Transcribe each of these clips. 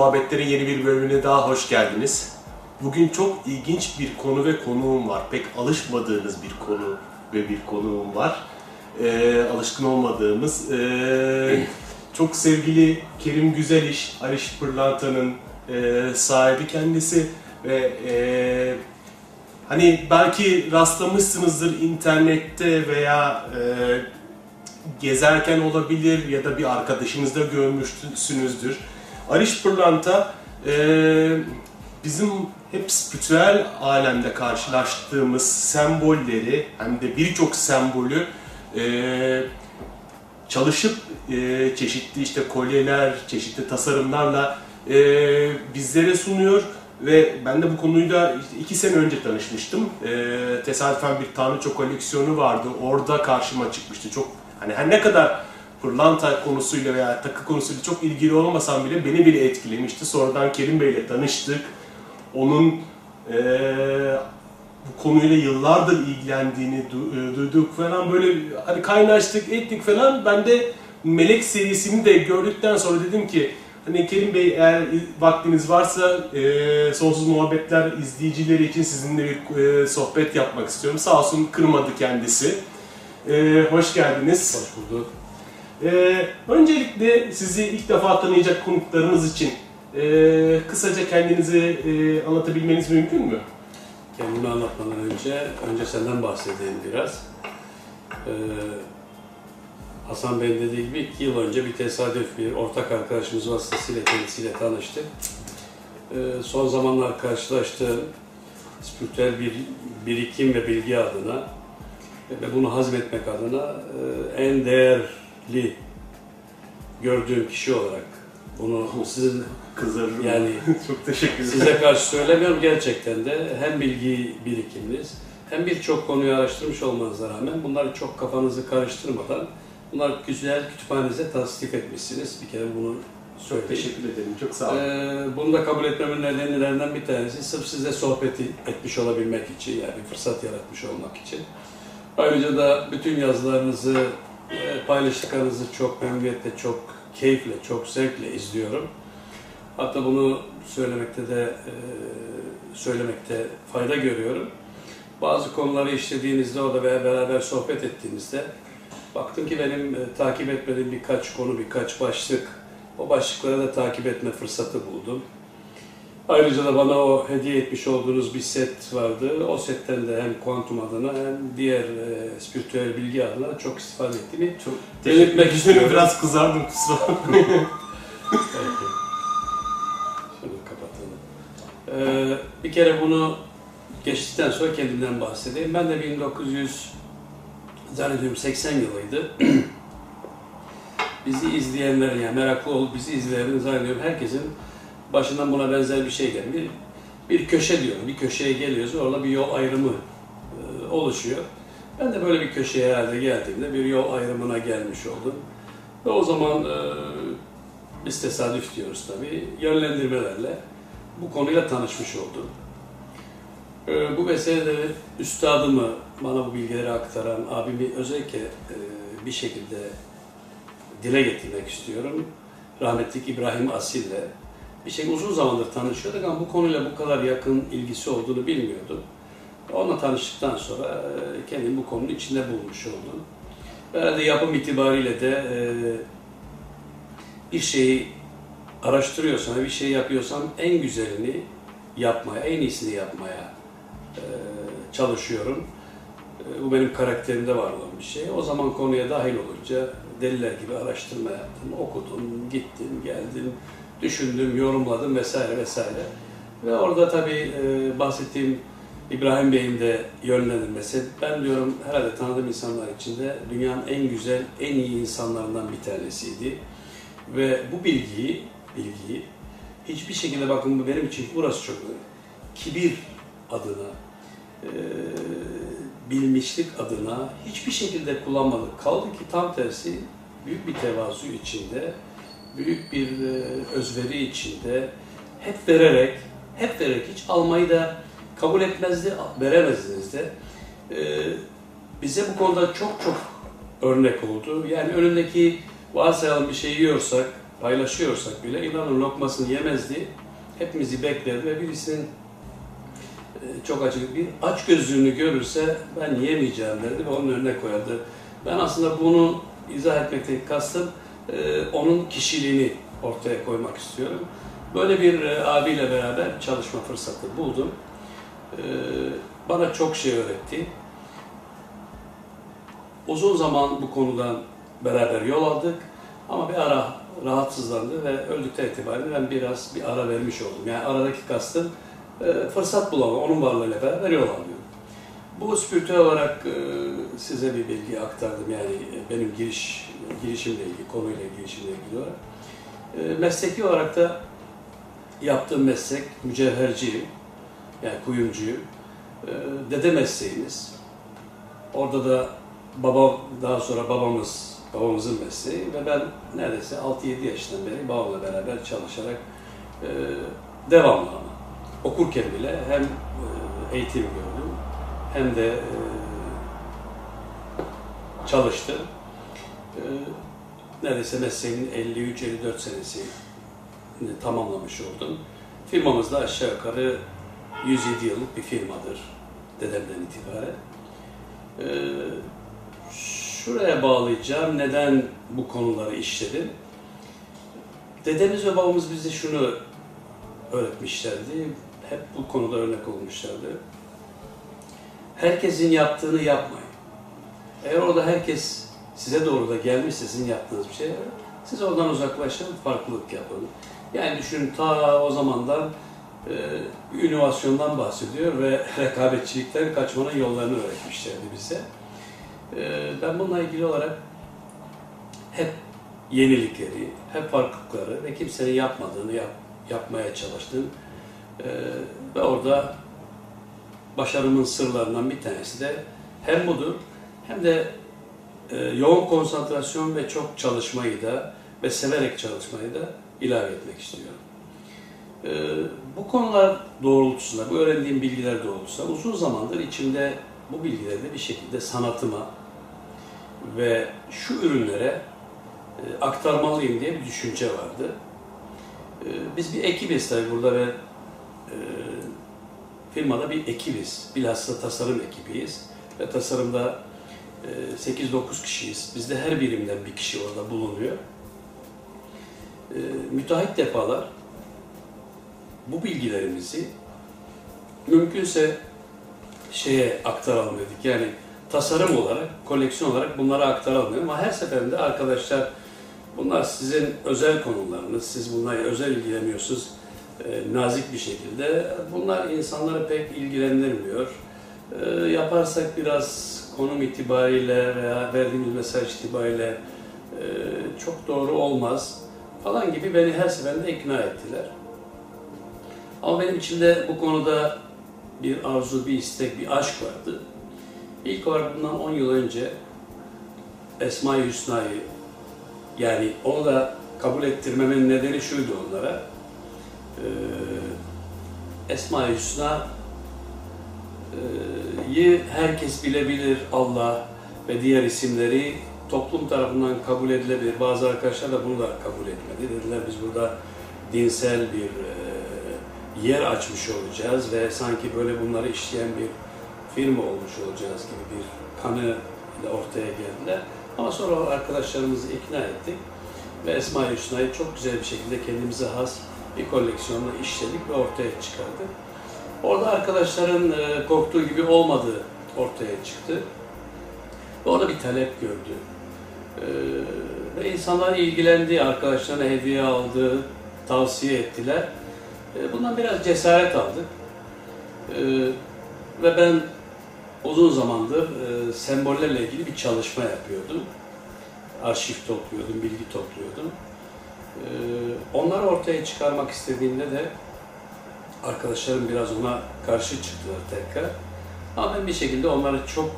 Muhabbetler'in yeni bir bölümüne daha hoş geldiniz. Bugün çok ilginç bir konu ve konuğum var. Pek alışmadığınız bir konu ve bir konuğum var. Ee, alışkın olmadığımız. Ee, çok sevgili Kerim Güzeliş, Ariş Pırlanta'nın e, sahibi kendisi ve e, hani belki rastlamışsınızdır internette veya e, gezerken olabilir ya da bir arkadaşınızda görmüşsünüzdür. Ariş Pırlanta e, bizim hep spiritüel alemde karşılaştığımız sembolleri hem de birçok sembolü e, çalışıp e, çeşitli işte kolyeler, çeşitli tasarımlarla e, bizlere sunuyor ve ben de bu konuyla iki sene önce tanışmıştım. E, tesadüfen bir tanrıça koleksiyonu vardı. Orada karşıma çıkmıştı. Çok hani her ne kadar pırlanta konusuyla veya takı konusuyla çok ilgili olmasam bile beni bile etkilemişti. Sonradan Kerim Bey ile tanıştık. Onun e, bu konuyla yıllardır ilgilendiğini du- e, duyduk falan böyle hani kaynaştık ettik falan. Ben de Melek serisini de gördükten sonra dedim ki hani Kerim Bey eğer vaktiniz varsa e, Sonsuz Muhabbetler izleyicileri için sizinle bir e, sohbet yapmak istiyorum. Sağ olsun kırmadı kendisi. E, hoş geldiniz. Hoş bulduk. Ee, öncelikle sizi ilk defa tanıyacak konuklarımız için e, kısaca kendinizi e, anlatabilmeniz mümkün mü? Kendimi anlatmadan önce, önce senden bahsedeyim biraz. Ee, Hasan Bey'in dediği gibi iki yıl önce bir tesadüf bir ortak arkadaşımız vasıtasıyla kendisiyle tanıştık. Ee, son zamanlar karşılaştığım spiritüel bir birikim ve bilgi adına ve bunu hazmetmek adına e, en değerli gördüğüm kişi olarak bunu sizin Kızarım. yani Çok teşekkür ederim. Size karşı söylemiyorum gerçekten de hem bilgi birikiminiz hem birçok konuyu araştırmış olmanıza rağmen bunları çok kafanızı karıştırmadan bunlar güzel kütüphanenize tasdik etmişsiniz. Bir kere bunu Çok söyleyeyim. teşekkür ederim. Çok sağ olun. Ee, bunu da kabul etmemin nedenlerinden bir tanesi sırf size sohbeti etmiş olabilmek için yani bir fırsat yaratmış olmak için. Ayrıca da bütün yazılarınızı, paylaştıklarınızı çok memnuniyetle, çok keyifle, çok zevkle izliyorum. Hatta bunu söylemekte de e, söylemekte fayda görüyorum. Bazı konuları işlediğinizde orada veya beraber sohbet ettiğinizde baktım ki benim e, takip etmediğim birkaç konu, birkaç başlık o başlıkları da takip etme fırsatı buldum. Ayrıca da bana o hediye etmiş olduğunuz bir set vardı. O setten de hem kuantum adına hem diğer e, spiritüel bilgi adına çok istifade ettiğimi Çok belirtmek istiyorum. Biraz kızardım kusura bakmayın. Şunu kapatalım. Ee, bir kere bunu geçtikten sonra kendimden bahsedeyim. Ben de 1900 zannediyorum 80 yılıydı. bizi izleyenlerin yani meraklı olup bizi izleyenlerin zannediyorum herkesin başından buna benzer bir şey geldi. Bir, köşe diyorum. Bir köşeye geliyoruz. Orada bir yol ayrımı e, oluşuyor. Ben de böyle bir köşeye herhalde geldiğimde bir yol ayrımına gelmiş oldum. Ve o zaman e, biz tesadüf diyoruz tabii. Yönlendirmelerle bu konuyla tanışmış oldum. E, bu vesilede üstadımı, bana bu bilgileri aktaran abimi özellikle bir şekilde dile getirmek istiyorum. Rahmetlik İbrahim Asil'le bir şey uzun zamandır tanışıyorduk ama bu konuyla bu kadar yakın ilgisi olduğunu bilmiyordum. Onunla tanıştıktan sonra e, kendimi bu konunun içinde bulmuş oldum. Herhalde yapım itibariyle de e, bir şeyi araştırıyorsam, bir şey yapıyorsam en güzelini yapmaya, en iyisini yapmaya e, çalışıyorum. Bu benim karakterimde var olan bir şey. O zaman konuya dahil olunca deliler gibi araştırma yaptım, okudum, gittim, geldim, düşündüm, yorumladım vesaire vesaire. Ve orada tabii e, bahsettiğim İbrahim Bey'in de yönlendirmesi, ben diyorum herhalde tanıdığım insanlar içinde dünyanın en güzel, en iyi insanlarından bir tanesiydi. Ve bu bilgiyi, bilgiyi hiçbir şekilde bakın bu benim için burası çok önemli. Kibir adına, e, bilmişlik adına hiçbir şekilde kullanmadık. Kaldı ki tam tersi büyük bir tevazu içinde, büyük bir e, özveri içinde hep vererek, hep vererek hiç almayı da kabul etmezdi, veremezdiniz de. E, bize bu konuda çok çok örnek oldu. Yani önündeki varsayalım bir şey yiyorsak paylaşıyorsak bile inanın lokmasını yemezdi. Hepimizi beklerdi ve birisinin e, çok acı bir aç gözlüğünü görürse ben yemeyeceğim derdi ve onun önüne koyardı. Ben aslında bunu izah etmekteki kastım e, onun kişiliğini ortaya koymak istiyorum. Böyle bir e, abiyle beraber çalışma fırsatı buldum. E, bana çok şey öğretti. Uzun zaman bu konudan beraber yol aldık ama bir ara rahatsızlandı ve öldükten itibaren ben biraz bir ara vermiş oldum. Yani aradaki kastım e, fırsat bulamam, onun varlığıyla beraber yol alıyorum. Bu spiritüel olarak e, size bir bilgi aktardım yani e, benim giriş girişimle ilgili, konuyla girişimle ilgili olarak. E, mesleki olarak da yaptığım meslek mücevherciyim, yani kuyumcuyum. Dede mesleğimiz. Orada da baba, daha sonra babamız, babamızın mesleği ve ben neredeyse 6-7 yaşından beri babamla beraber çalışarak devamlı ama okurken bile hem eğitim gördüm hem de e, çalıştım. E, neredeyse mesleğimin 53-54 senesini tamamlamış oldum. Firmamız da aşağı yukarı 107 yıllık bir firmadır dedemden itibaren. Ee, şuraya bağlayacağım. Neden bu konuları işledim? Dedemiz ve babamız bize şunu öğretmişlerdi. Hep bu konuda örnek olmuşlardı. Herkesin yaptığını yapmayın. Eğer orada herkes size doğru da gelmişse sizin yaptığınız bir şey, siz oradan uzaklaşın, farklılık yapın. Yani düşünün ta o zamandan e, bir inovasyondan bahsediyor ve rekabetçilikten kaçmanın yollarını öğretmişlerdi bize. E, ben bununla ilgili olarak hep yenilikleri, hep farklılıkları ve kimsenin yapmadığını yap, yapmaya çalıştım. E, ve orada başarımın sırlarından bir tanesi de hem budur hem de e, yoğun konsantrasyon ve çok çalışmayı da ve severek çalışmayı da ilave etmek istiyorum. E, bu konular doğrultusunda, bu öğrendiğim bilgiler doğrultusunda uzun zamandır içimde bu bilgileri de bir şekilde sanatıma ve şu ürünlere e, aktarmalıyım diye bir düşünce vardı. Biz bir ekibiz tabii burada ve firmada bir ekibiz. Bilhassa tasarım ekibiyiz. Ve tasarımda 8-9 kişiyiz. Bizde her birimden bir kişi orada bulunuyor. Müteahhit defalar bu bilgilerimizi mümkünse şeye aktaralım dedik. Yani tasarım olarak, koleksiyon olarak bunları aktaralım dedik. Ama her seferinde arkadaşlar bunlar sizin özel konularınız, siz bunlarla özel ilgileniyorsunuz e, nazik bir şekilde. Bunlar insanları pek ilgilendirmiyor. E, yaparsak biraz konum itibariyle veya verdiğimiz mesaj itibariyle e, çok doğru olmaz falan gibi beni her seferinde ikna ettiler. Ama benim içimde bu konuda bir arzu, bir istek, bir aşk vardı. İlk olarak bundan 10 yıl önce Esma-i Hüsna'yı yani onu da kabul ettirmemin nedeni şuydu onlara. Ee, Esma-i Hüsna'yı herkes bilebilir Allah ve diğer isimleri toplum tarafından kabul edilebilir. Bazı arkadaşlar da bunu da kabul etmedi. Dediler biz burada dinsel bir e, yer açmış olacağız ve sanki böyle bunları işleyen bir firma olmuş olacağız gibi bir kanı ortaya geldiler. Ama sonra arkadaşlarımızı ikna ettik ve Esma-i Hüsna'yı çok güzel bir şekilde kendimize has bir koleksiyonla işledik ve ortaya çıkardık. Orada arkadaşların e, korktuğu gibi olmadığı ortaya çıktı. Ve orada bir talep gördü. Ee, ve insanlar ilgilendi, arkadaşlarına hediye aldı, tavsiye ettiler. Ee, bundan biraz cesaret aldık. Ve ben uzun zamandır e, sembollerle ilgili bir çalışma yapıyordum. Arşiv topluyordum, bilgi topluyordum. Onları ortaya çıkarmak istediğimde de arkadaşlarım biraz ona karşı çıktılar tekrar. Ama ben bir şekilde onları çok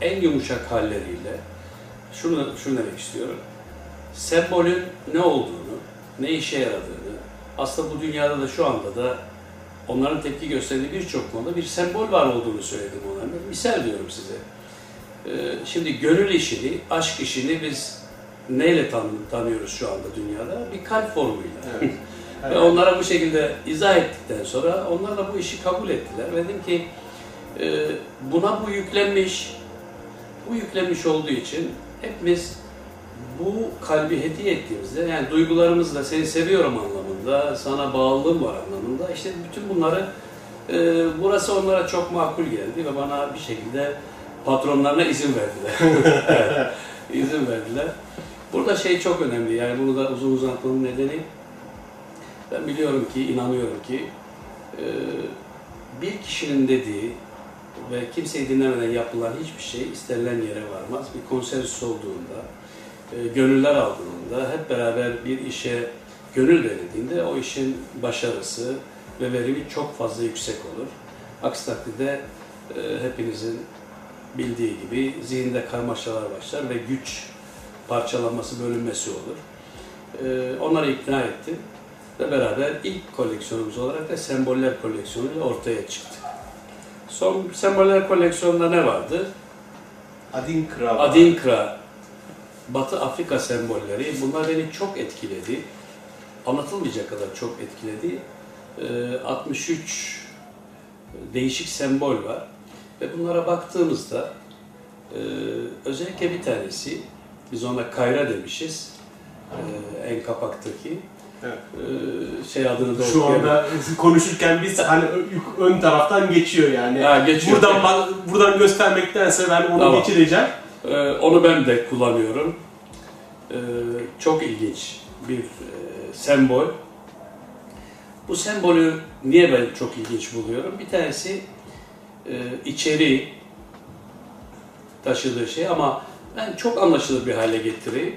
e, en yumuşak halleriyle, şunu, şunu demek istiyorum. Sembolün ne olduğunu, ne işe yaradığını, aslında bu dünyada da şu anda da onların tepki gösterdiği birçok konuda bir sembol var olduğunu söyledim onlara. Misal diyorum size. Ee, şimdi gönül işini, aşk işini biz neyle tan tanıyoruz şu anda dünyada? Bir kalp formuyla. Evet. Ve onlara bu şekilde izah ettikten sonra onlar da bu işi kabul ettiler. Dedim ki e, buna bu yüklenmiş, bu yüklenmiş olduğu için hepimiz bu kalbi hediye ettiğimizde yani duygularımızla seni seviyorum anlamında, sana bağlılığım var anlamında işte bütün bunları e, burası onlara çok makul geldi ve bana bir şekilde patronlarına izin verdiler. evet, izin verdiler. Burada şey çok önemli yani bunu da uzun uzatmanın nedeni ben biliyorum ki, inanıyorum ki e, bir kişinin dediği ve kimseyi dinlemeden yapılan hiçbir şey istenilen yere varmaz. Bir konsensüs olduğunda, e, gönüller aldığında, hep beraber bir işe gönül verildiğinde o işin başarısı ve verimi çok fazla yüksek olur. Aksi takdirde e, hepinizin bildiği gibi zihinde karmaşalar başlar ve güç parçalanması, bölünmesi olur. E, onları ikna ettim ve beraber ilk koleksiyonumuz olarak da semboller koleksiyonuyla ortaya çıktı. Son semboller koleksiyonunda ne vardı? Adinkra. Adinkra, Batı Afrika sembolleri. Bunlar beni çok etkiledi. Anlatılmayacak kadar çok etkiledi. Ee, 63 değişik sembol var. Ve bunlara baktığımızda e, özellikle bir tanesi, biz ona kayra demişiz, e, en kapaktaki. Evet. E, şey adını da Şu anda konuşurken biz hani ön taraftan geçiyor yani. Ha, geçiyor. Buradan bak- buradan göstermektense ben onu Tamam. geçireceğim. Ee, onu ben de kullanıyorum. Ee, çok ilginç bir e, sembol. Bu sembolü niye ben çok ilginç buluyorum? Bir tanesi e, içeriği taşıdığı şey ama ben çok anlaşılır bir hale getireyim.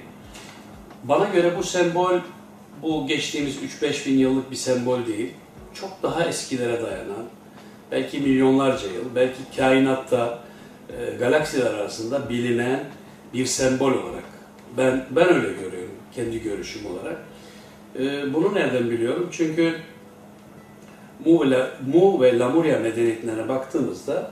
Bana göre bu sembol bu geçtiğimiz 3-5 bin yıllık bir sembol değil. Çok daha eskilere dayanan, belki milyonlarca yıl, belki kainatta e, galaksiler arasında bilinen bir sembol olarak. Ben ben öyle görüyorum kendi görüşüm olarak. E, bunu nereden biliyorum? Çünkü Mu ve, Mu ve Lemuria medeniyetlerine baktığımızda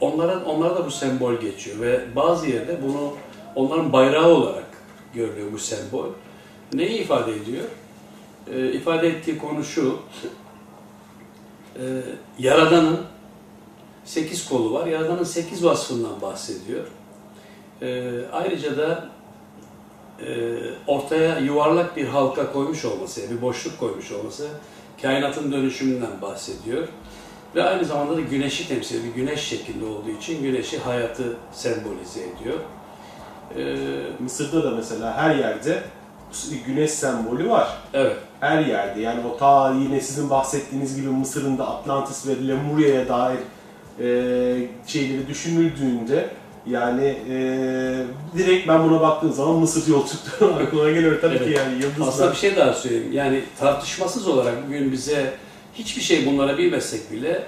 onların onlara da bu sembol geçiyor ve bazı yerde bunu onların bayrağı olarak görülüyor bu sembol. Neyi ifade ediyor? E, ifade ettiği konu şu. E, Yaradan'ın sekiz kolu var. Yaradan'ın sekiz vasfından bahsediyor. E, ayrıca da e, ortaya yuvarlak bir halka koymuş olması, bir boşluk koymuş olması kainatın dönüşümünden bahsediyor. Ve aynı zamanda da güneşi temsil ediyor. Bir güneş şeklinde olduğu için güneşi hayatı sembolize ediyor. E, Mısır'da da mesela her yerde güneş sembolü var. evet. Her yerde yani o ta yine sizin bahsettiğiniz gibi Mısır'ın da Atlantis ve Lemuria'ya dair e, şeyleri düşünüldüğünde yani e, direkt ben buna baktığım zaman Mısır yolculukları aklıma geliyor tabii ki Evet. yani yıldızlar. Aslında bir şey daha söyleyeyim. Yani tartışmasız olarak bugün bize hiçbir şey bunlara bilmesek bile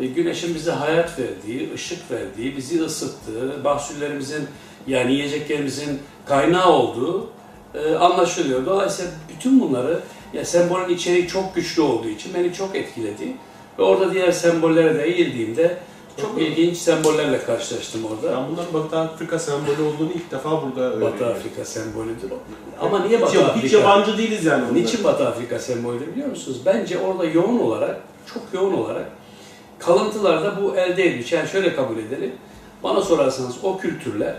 e, güneşin bize hayat verdiği, ışık verdiği, bizi ısıttığı, mahsullerimizin yani yiyeceklerimizin kaynağı olduğu e, anlaşılıyor. Dolayısıyla bütün bunları ya sembolün içeriği çok güçlü olduğu için beni çok etkiledi. Ve orada diğer sembollere de eğildiğimde çok ilginç sembollerle karşılaştım orada. Ben bunların Batı Afrika sembolü olduğunu ilk defa burada öğreniyorum. Batı Afrika sembolüdür. Ama niye Hiç, Batı hiç Afrika? yabancı değiliz yani. onlara. Niçin Batı Afrika sembolü biliyor musunuz? Bence orada yoğun olarak, çok yoğun olarak kalıntılarda bu elde edilmiş. Yani şöyle kabul edelim. Bana sorarsanız o kültürler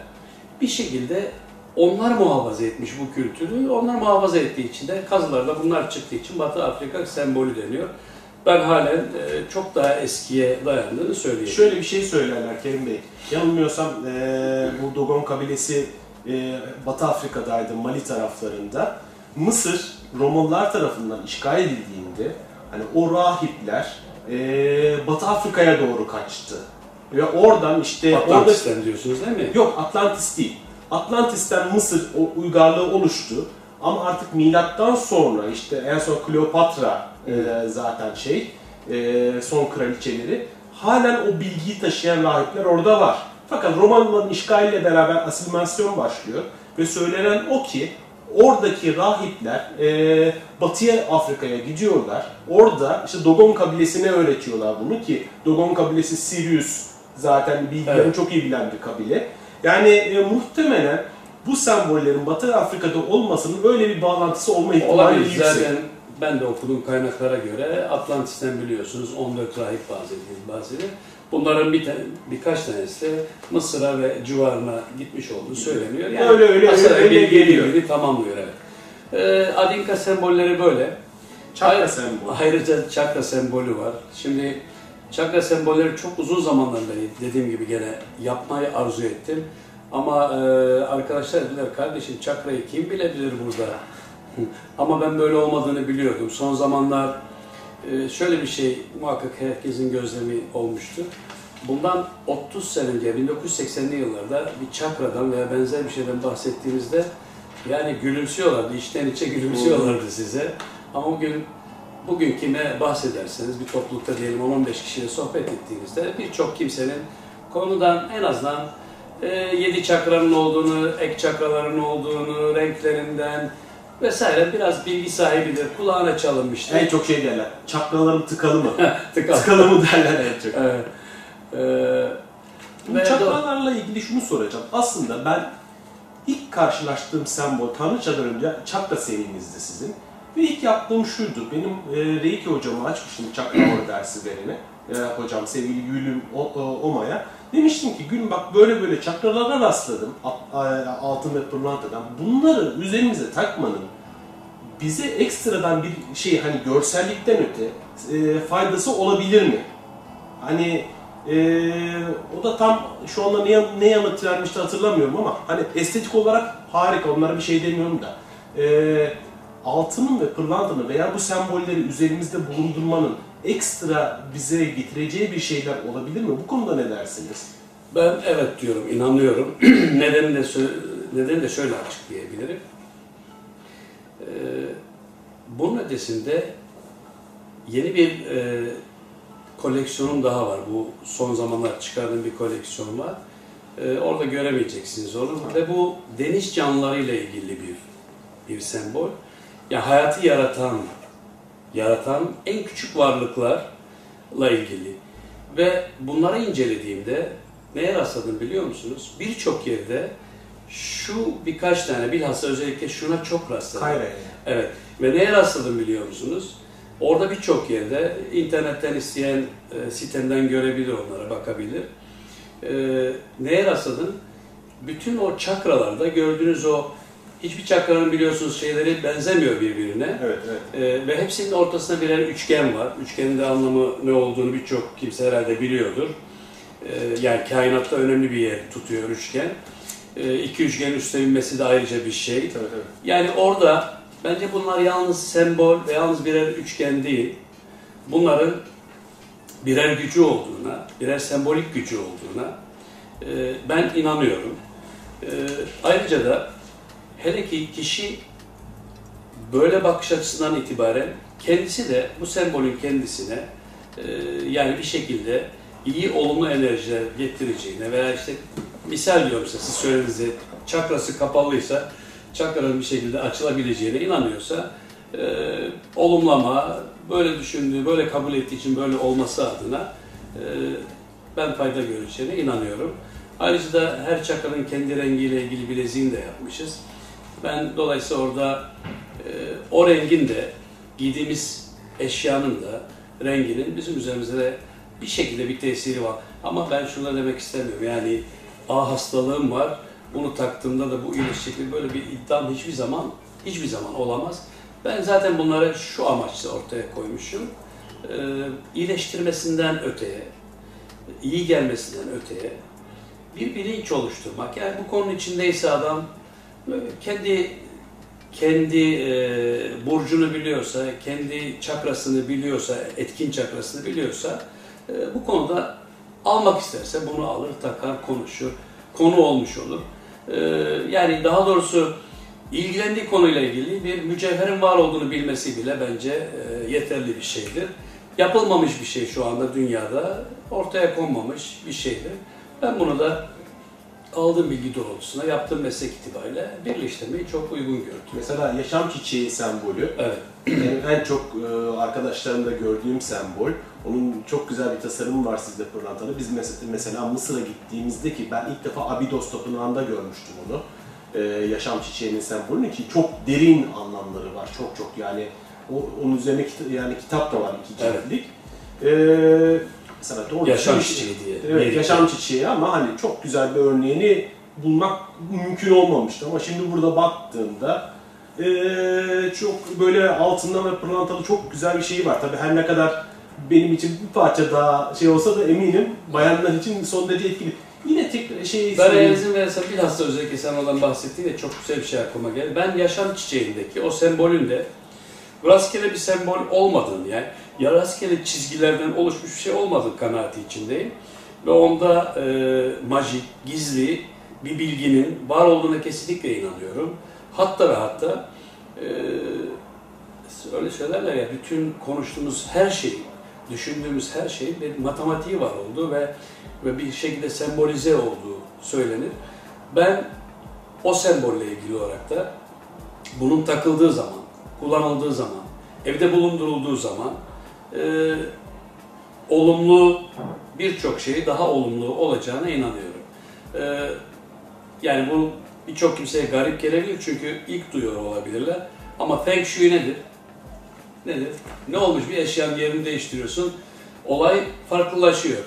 bir şekilde onlar muhafaza etmiş bu kültürü. Onlar muhafaza ettiği için de kazılarda bunlar çıktığı için Batı Afrika sembolü deniyor. Ben halen e, çok daha eskiye dayandığını söyleyeyim. Şöyle bir şey söylerler Kerim Bey. Yanılmıyorsam eee bu Dogon kabilesi eee, Batı Afrika'daydı, Mali taraflarında. Mısır Romalılar tarafından işgal edildiğinde hani o rahipler Batı Afrika'ya doğru kaçtı. Ve oradan işte orada Atlantis'ten diyorsunuz değil mi? Yok Atlantis değil. Atlantis'ten Mısır uygarlığı oluştu. Ama artık milattan sonra işte en son Kleopatra e, zaten şey e, son kraliçeleri halen o bilgiyi taşıyan rahipler orada var. Fakat Romalıların işgaliyle beraber asimilasyon başlıyor ve söylenen o ki oradaki rahipler e, Batıya Afrika'ya gidiyorlar. Orada işte Dogon kabilesine öğretiyorlar bunu ki Dogon kabilesi Sirius zaten bilgilerini Evet. çok iyi bilen bir kabile. Yani e, muhtemelen bu sembollerin Batı Afrika'da olmasının böyle bir bağlantısı olma ihtimali Olabilir. yüksek. Zaten ben de okuduğum kaynaklara göre Atlantis'ten biliyorsunuz 14 rahip bahsediyor bahsediyor. Bunların bir tane, birkaç tanesi de Mısır'a ve civarına gitmiş olduğu söyleniyor. Yani Öyle, öyle, öyle bir geliyor. birbirini tamamlıyor. Evet. Ee, Adinka sembolleri böyle. Çakra Ayrı- sembol. Ayrıca çakra sembolü var. Şimdi çakra sembolleri çok uzun zamandan beri dediğim gibi gene yapmayı arzu ettim. Ama e, arkadaşlar dediler kardeşim çakrayı kim bilebilir burada? Ama ben böyle olmadığını biliyordum. Son zamanlar e, şöyle bir şey muhakkak herkesin gözlemi olmuştu. Bundan 30 sene önce 1980'li yıllarda bir çakradan veya benzer bir şeyden bahsettiğimizde yani gülümsüyorlardı, içten içe gülümsüyorlardı size. Ama bugün bugün kime bahsederseniz bir toplulukta diyelim 10-15 kişiyle sohbet ettiğinizde birçok kimsenin konudan en azından e, yedi çakranın olduğunu, ek çakraların olduğunu, renklerinden vesaire biraz bilgi sahibidir. Kulağına çalınmıştır. En çok şey derler. Çakralarım tıkalı mı? Tıkal. tıkalı mı derler en çok. Evet. Ee, çakralarla ilgili şunu soracağım. Aslında ben ilk karşılaştığım sembol Tanrıçadan önce çakra serimizdi sizin. Ve ilk yaptığım şuydu. Benim e, Reiki hocamı açmıştım çakra dersi verene. E, hocam sevgili Gülüm O- Oma'ya. Demiştim ki Gülüm bak böyle böyle çakralara rastladım. Altın ve pırlantadan. Bunları üzerimize takmanın bize ekstradan bir şey hani görsellikten öte e, faydası olabilir mi? Hani e, o da tam şu anda ne, ne yanıt vermişti hatırlamıyorum ama hani estetik olarak harika onlara bir şey demiyorum da e, altının ve pırlantanın veya bu sembolleri üzerimizde bulundurmanın ekstra bize getireceği bir şeyler olabilir mi? Bu konuda ne dersiniz? Ben evet diyorum, inanıyorum. nedeni de nedeni de şöyle açıklayabilirim. Ee, bunun ötesinde yeni bir e, koleksiyonum daha var. Bu son zamanlar çıkardığım bir koleksiyon var. Ee, orada göremeyeceksiniz onu. Ve bu deniz canlılarıyla ilgili bir bir sembol. Ya hayatı yaratan, yaratan en küçük varlıklarla ilgili. Ve bunları incelediğimde neye rastladım biliyor musunuz? Birçok yerde şu birkaç tane bilhassa özellikle şuna çok rastladım. Kayra yani. Evet. Ve neye rastladım biliyor musunuz? Orada birçok yerde internetten isteyen e, sitemden görebilir onlara, bakabilir. E, neye rastladım? Bütün o çakralarda gördüğünüz o hiçbir çakranın biliyorsunuz şeyleri benzemiyor birbirine. Evet, evet. Ee, ve hepsinin ortasında birer üçgen var. Üçgenin de anlamı ne olduğunu birçok kimse herhalde biliyordur. Ee, yani kainatta önemli bir yer tutuyor üçgen. Ee, iki üçgenin üstüne binmesi de ayrıca bir şey. Tabii, tabii. Yani orada bence bunlar yalnız sembol ve yalnız birer üçgen değil. Bunların birer gücü olduğuna, birer sembolik gücü olduğuna e, ben inanıyorum. E, ayrıca da hele ki kişi böyle bakış açısından itibaren kendisi de bu sembolün kendisine e, yani bir şekilde iyi olumlu enerjiler getireceğine veya işte misal diyorum size siz söylediğinizde çakrası kapalıysa çakranın bir şekilde açılabileceğine inanıyorsa e, olumlama, böyle düşündüğü, böyle kabul ettiği için böyle olması adına e, ben fayda göreceğine inanıyorum. Ayrıca da her çakranın kendi rengiyle ilgili bileziğini de yapmışız. Ben dolayısıyla orada e, o rengin de giydiğimiz eşyanın da renginin bizim üzerimizde de bir şekilde bir tesiri var. Ama ben da demek istemiyorum. Yani A hastalığım var. Bunu taktığımda da bu iyileşecek böyle bir iddiam hiçbir zaman hiçbir zaman olamaz. Ben zaten bunları şu amaçla ortaya koymuşum. Ee, iyileştirmesinden öteye, iyi gelmesinden öteye bir bilinç oluşturmak. Yani bu konunun içindeyse adam kendi kendi e, burcunu biliyorsa, kendi çakrasını biliyorsa, etkin çakrasını biliyorsa e, bu konuda almak isterse bunu alır, takar, konuşur, konu olmuş olur. E, yani daha doğrusu ilgilendiği konuyla ilgili bir mücevherin var olduğunu bilmesi bile bence e, yeterli bir şeydir. Yapılmamış bir şey şu anda dünyada, ortaya konmamış bir şeydir. Ben bunu da aldığım bilgi doğrultusunda yaptığım meslek itibariyle birleştirmeyi çok uygun gördüm. Mesela yaşam çiçeği sembolü. Evet. Benim en çok e, arkadaşlarımda gördüğüm sembol. Onun çok güzel bir tasarımı var sizde pırlantalı. Biz mesela, Mısır'a gittiğimizde ki ben ilk defa Abydos Tapınağı'nda görmüştüm onu. e, yaşam çiçeğinin sembolünü ki çok derin anlamları var. Çok çok yani o, onun üzerine yani kitap da var iki Evet. ciltlik. Mesela doğru Yaşam bir- çiçeği diye. Evet, Bir- yaşam çiçeği ama hani çok güzel bir örneğini bulmak mümkün olmamıştı. Ama şimdi burada baktığımda eee, çok böyle altından ve pırlantalı çok güzel bir şey var. Tabii her ne kadar benim için bir parça daha şey olsa da eminim bayanlar için son derece etkili. Yine tek şey Ben eğer izin verirsen bilhassa özellikle sen oradan bahsettiğinde çok güzel bir şey aklıma geldi. Ben yaşam çiçeğindeki o sembolün de rastgele bir sembol olmadığını yani ya rastgele çizgilerden oluşmuş bir şey olmadığı kanaati içindeyim. Ve onda e, majik, gizli bir bilginin var olduğuna kesinlikle inanıyorum. Hatta ve hatta e, öyle söylerler ya bütün konuştuğumuz her şey, düşündüğümüz her şeyin bir matematiği var olduğu ve ve bir şekilde sembolize olduğu söylenir. Ben o sembolle ilgili olarak da bunun takıldığı zaman, kullanıldığı zaman, evde bulundurulduğu zaman e, olumlu birçok şeyi daha olumlu olacağına inanıyorum. E, yani bu birçok kimseye garip gelebilir çünkü ilk duyuyor olabilirler. Ama Feng Shui nedir? Nedir? Ne olmuş bir eşyanın yerini değiştiriyorsun, olay farklılaşıyor.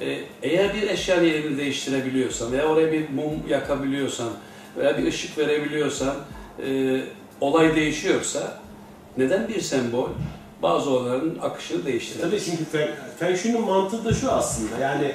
Ee, eğer bir eşyanın yerini değiştirebiliyorsan veya oraya bir mum yakabiliyorsan veya bir ışık verebiliyorsan e, olay değişiyorsa neden bir sembol bazı olayların akışını Tabii değiştiremez? çünkü Feng, Feng Shui'nin mantığı da şu aslında yani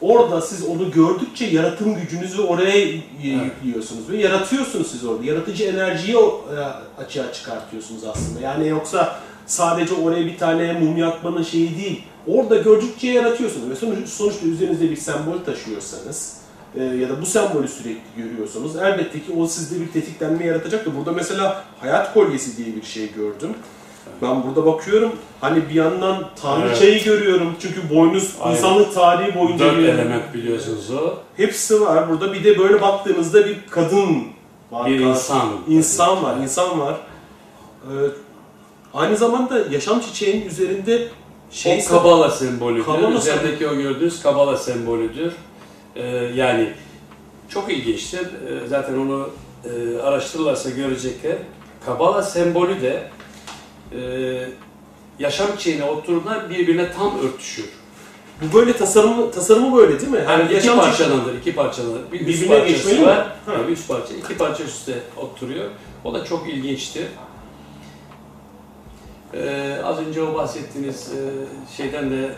orada siz onu gördükçe yaratım gücünüzü oraya yüklüyorsunuz ve yaratıyorsunuz siz orada. Yaratıcı enerjiyi e, açığa çıkartıyorsunuz aslında. Yani yoksa sadece oraya bir tane mum yakmanın şeyi değil. Orada gördükçe yaratıyorsunuz ve sonuç, sonuçta üzerinizde bir sembol taşıyorsanız e, ya da bu sembolü sürekli görüyorsanız elbette ki o sizde bir tetiklenme yaratacak da burada mesela hayat kolyesi diye bir şey gördüm. Ben burada bakıyorum hani bir yandan tanrıçayı görüyorum çünkü boynuz Aynen. insanlık tarihi boyunca Dört bir- element biliyorsunuz o. hepsi var. Burada bir de böyle baktığınızda bir kadın var. Bir insan. İnsan var, insan var. Ee, aynı zamanda yaşam çiçeğinin üzerinde şey o kabala sembolüdür. Kabala Üzerindeki o gördüğünüz kabala sembolüdür. Ee, yani çok ilginçtir. Ee, zaten onu e, araştırırlarsa görecekler. Kabala sembolü de yaşam çiçeğine oturduğunda birbirine tam örtüşür. bu böyle tasarımı tasarımı böyle değil mi? Yani iki yaşam parçalandır, iki parçalanır. Bir üst Birbirine parçası geçmeli mi? Ha. tabii üst parça, iki parça üstte oturuyor. O da çok ilginçtir. Ee, az önce o bahsettiğiniz e, şeyden de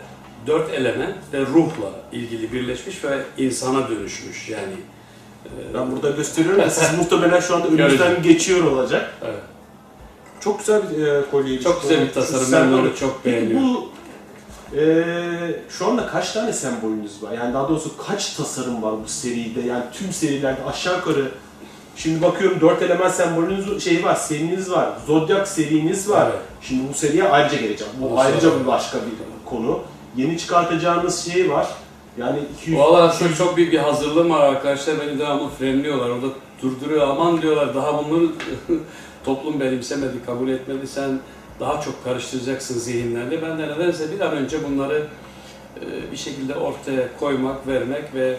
dört element ve ruhla ilgili birleşmiş ve insana dönüşmüş yani. e, Ben burada gösteriyorum ya siz muhtemelen şu anda Göreceğim. geçiyor olacak. Evet. Çok güzel bir e, kolye. Çok güzel bir tasarım, ben onu çok Peki beğeniyorum. bu e, şu anda kaç tane sembolünüz var? Yani daha doğrusu kaç tasarım var bu seride? Yani tüm serilerde aşağı yukarı Şimdi bakıyorum dört element sembolünüz şey var, seriniz var, zodyak seriniz var. Evet. Şimdi bu seriye ayrıca geleceğim. Bu O ayrıca bir başka bir konu. Yeni çıkartacağınız şey var. Yani 200 Valla aslında çok büyük bir hazırlığım var arkadaşlar. Beni devamlı frenliyorlar. Orada durduruyor. Aman diyorlar daha bunları toplum benimsemedi, kabul etmedi. Sen daha çok karıştıracaksın zihinlerle. Ben de nedense bir an önce bunları e, bir şekilde ortaya koymak, vermek ve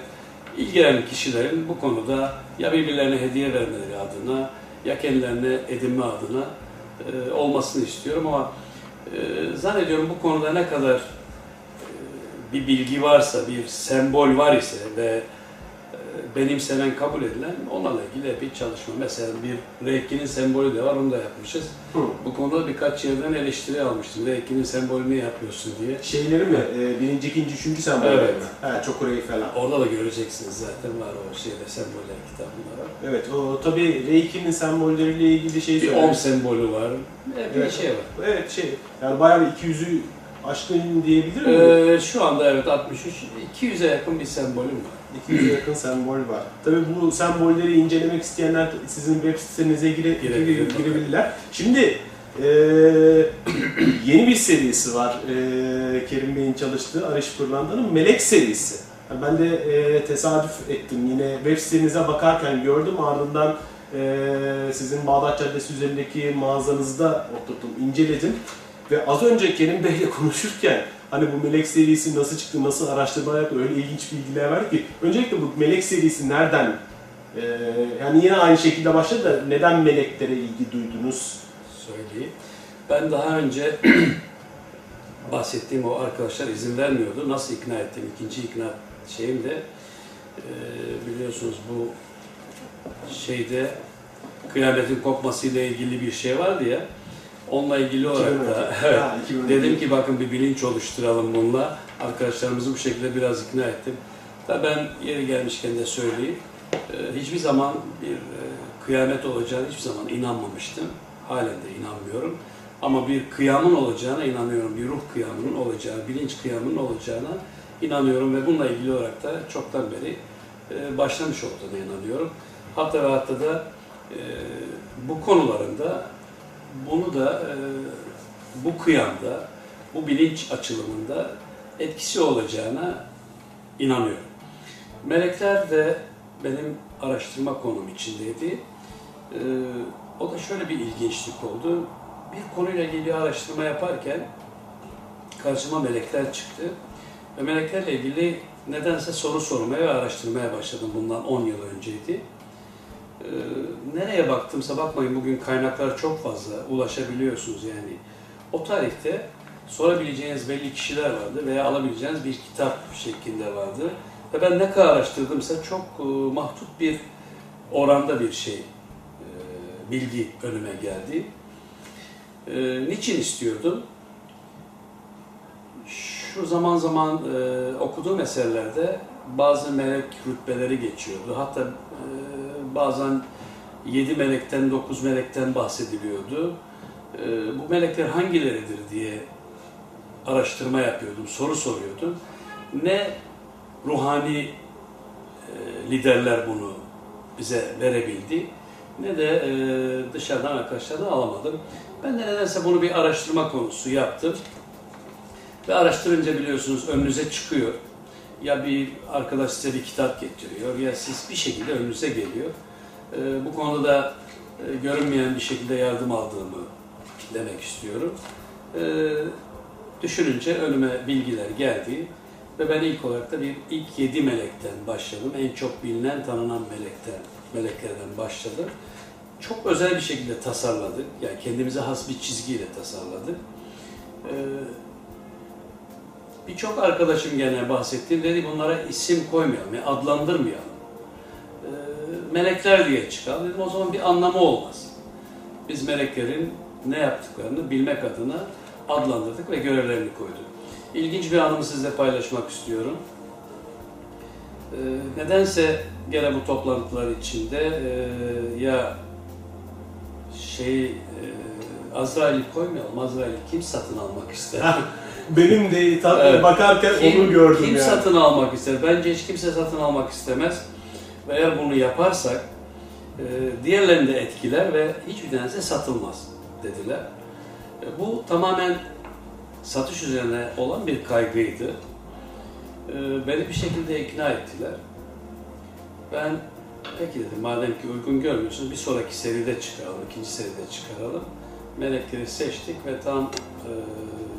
ilgilenen kişilerin bu konuda ya birbirlerine hediye vermeleri adına ya kendilerine edinme adına e, olmasını istiyorum ama e, zannediyorum bu konuda ne kadar bir bilgi varsa, bir sembol var ise ve benimsenen, kabul edilen onlarla ilgili epey çalışma. Mesela bir Reiki'nin sembolü de var, onu da yapmışız. Hı. Bu konuda birkaç yerden eleştiri almıştım. Reiki'nin sembolü ne yapıyorsun diye. şeyleri mi? E, birinci, ikinci, üçüncü sembolleri Evet. mi? He, çok orayı falan. Orada da göreceksiniz zaten var o şeyde semboller kitabında. Evet, o tabii Reiki'nin sembolleriyle ilgili şey Bir om sembolü var. Epey Evet. şey var. Evet şey, yani bayağı bir 200'ü aşkın diyebilir miyim? Ee, şu anda evet 63, 200'e yakın bir sembolüm var. 200'e yakın sembol var. Tabii bu sembolleri incelemek isteyenler sizin web sitenize gire, gire- girebilirler. Şimdi eee, yeni bir serisi var eee, Kerim Bey'in çalıştığı Arış Pırlanda'nın Melek serisi. Yani Ben de eee, tesadüf ettim yine web sitenize bakarken gördüm ardından eee, sizin Bağdat Caddesi üzerindeki mağazanızda oturdum, inceledim. Ve az önce Kerim Bey'le konuşurken hani bu Melek serisi nasıl çıktı, nasıl araştırmalar yaptı öyle ilginç bilgiler var ki. Öncelikle bu Melek serisi nereden Ee, yani yine aynı şekilde başladı da neden meleklere ilgi duydunuz? Söyleyeyim. Ben daha önce bahsettiğim o arkadaşlar izin vermiyordu. Nasıl ikna ettim? İkinci ikna şeyim de e, biliyorsunuz bu şeyde kıyametin kopmasıyla ilgili bir şey vardı ya. Onunla ilgili olarak da evet, Ha, 2012. dedim ki bakın bir bilinç oluşturalım bununla. Arkadaşlarımızı bu şekilde biraz ikna ettim. Da ben yeri gelmişken de söyleyeyim. e, hiçbir zaman bir e, kıyamet olacağını hiçbir zaman inanmamıştım. Halen de inanmıyorum. Ama bir kıyamın olacağına inanıyorum. Bir ruh kıyamının olacağına, bilinç kıyamının olacağına inanıyorum ve bununla ilgili olarak da çoktan beri e, başlamış olduğuna inanıyorum. Hatta ve hatta da e, bu konularında bunu da e, bu kıyamda, bu bilinç açılımında etkisi olacağına inanıyorum. Melekler de benim araştırma konum içindeydi. E, o da şöyle bir ilginçlik oldu. Bir konuyla ilgili araştırma yaparken karşıma melekler çıktı. Ve meleklerle ilgili nedense soru sormaya ve araştırmaya başladım. Bundan 10 yıl önceydi. Ee, nereye baktımsa bakmayın bugün kaynaklar çok fazla ulaşabiliyorsunuz yani. O tarihte sorabileceğiniz belli kişiler vardı veya alabileceğiniz bir kitap şeklinde vardı. Ve ben ne kadar araştırdımsa çok e, mahdut bir oranda bir şey, e, bilgi önüme geldi. E, niçin istiyordum? Şu zaman zaman e, okuduğum eserlerde bazı melek rütbeleri geçiyordu. Hatta e, bazen yedi melekten, dokuz melekten bahsediliyordu. E, bu melekler hangileridir diye araştırma yapıyordum, soru soruyordum. Ne ruhani e, liderler bunu bize verebildi ne de e, dışarıdan arkadaşlardan alamadım. Ben de nedense bunu bir araştırma konusu yaptım. Ve araştırınca biliyorsunuz önünüze çıkıyor. Ya bir arkadaş size bir kitap getiriyor ya siz bir şekilde önünüze geliyor. E, bu konuda da e, görünmeyen bir şekilde yardım aldığımı demek istiyorum. E, düşününce önüme bilgiler geldi ve ben ilk olarak da bir ilk yedi melekten başladım. En çok bilinen, tanınan melekten, meleklerden başladım. Çok özel bir şekilde tasarladık. Yani kendimize has bir çizgiyle tasarladık. Ee, Birçok arkadaşım gene bahsetti. Dedi bunlara isim koymayalım, yani adlandırmayalım. Melekler diye çıkalım. Dedim o zaman bir anlamı olmaz. Biz meleklerin ne yaptıklarını bilmek adına adlandırdık ve görevlerini koyduk. İlginç bir anımı sizle paylaşmak istiyorum. Ee, nedense gene bu toplantılar içinde e, ya şey e, Azrail'i koymayalım. Azrail'i kim satın almak ister? Benim de Evet. bakarken kim, onu gördüm kim yani. satın almak ister? Bence hiç kimse satın almak istemez. Ve eğer bunu yaparsak e, diğerlerini de etkiler ve hiçbir tanesi satılmaz dediler. E, bu tamamen satış üzerine olan bir kaygıydı. E, beni bir şekilde ikna ettiler. Ben peki dedim madem ki uygun görmüyorsunuz bir sonraki seride çıkaralım, ikinci seride çıkaralım. Melekleri seçtik ve tam e,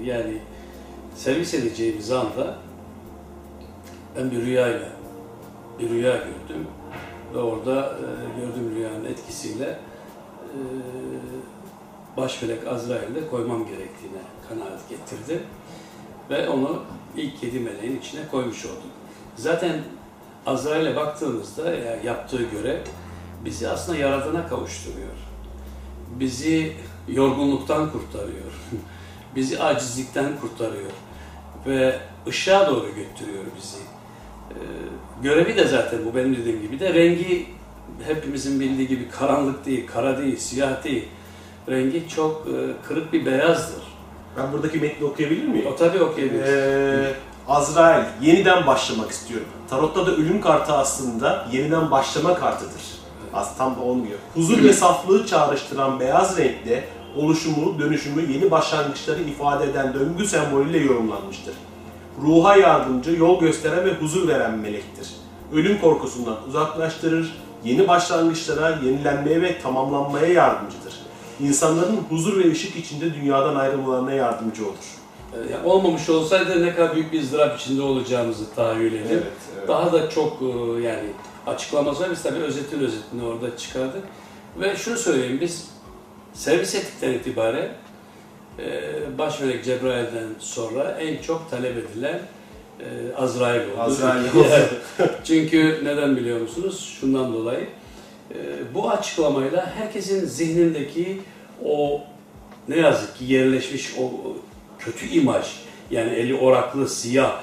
yani servis edeceğimiz anda ben bir rüyayla bir rüya gördüm ve orada e, gördüğüm rüyanın etkisiyle e, baş melek Azrail'de koymam gerektiğine kanaat getirdi ve onu ilk yedi meleğin içine koymuş olduk. Zaten Azrail'e baktığımızda ya yaptığı görev bizi aslında Yaradan'a kavuşturuyor. Bizi yorgunluktan kurtarıyor. bizi acizlikten kurtarıyor ve ışığa doğru götürüyor bizi. Ee, görevi de zaten bu benim dediğim gibi de rengi hepimizin bildiği gibi karanlık değil, kara değil, siyah değil. Rengi çok e, kırık bir beyazdır. Ben buradaki metni okuyabilir miyim? O tabii okuyabiliriz. Ee, Azrail, yeniden başlamak istiyorum. Tarotta da ölüm kartı aslında yeniden başlama kartıdır. Az tam da olmuyor. Huzur ve saflığı çağrıştıran beyaz renkte oluşumu, dönüşümü, yeni başlangıçları ifade eden döngü sembolüyle yorumlanmıştır. Ruha yardımcı, yol gösteren ve huzur veren melektir. Ölüm korkusundan uzaklaştırır, yeni başlangıçlara, yenilenmeye ve tamamlanmaya yardımcıdır. İnsanların huzur ve ışık içinde dünyadan ayrılmalarına yardımcı olur. Ee, yani olmamış olsaydı ne kadar büyük bir ızdırap içinde olacağımızı tahayyül edip Evet, evet. daha da çok e, yani açıklaması var. Biz tabii özetin özetini orada çıkardık. Ve şunu söyleyeyim biz servis ettikten itibaren e, baş melek Cebrail'den sonra en çok talep edilen e, Azrail oldu. Azrail Yani Çünkü neden biliyor musunuz? Şundan dolayı. e, bu açıklamayla herkesin zihnindeki o ne yazık ki yerleşmiş o kötü imaj yani eli oraklı, siyah,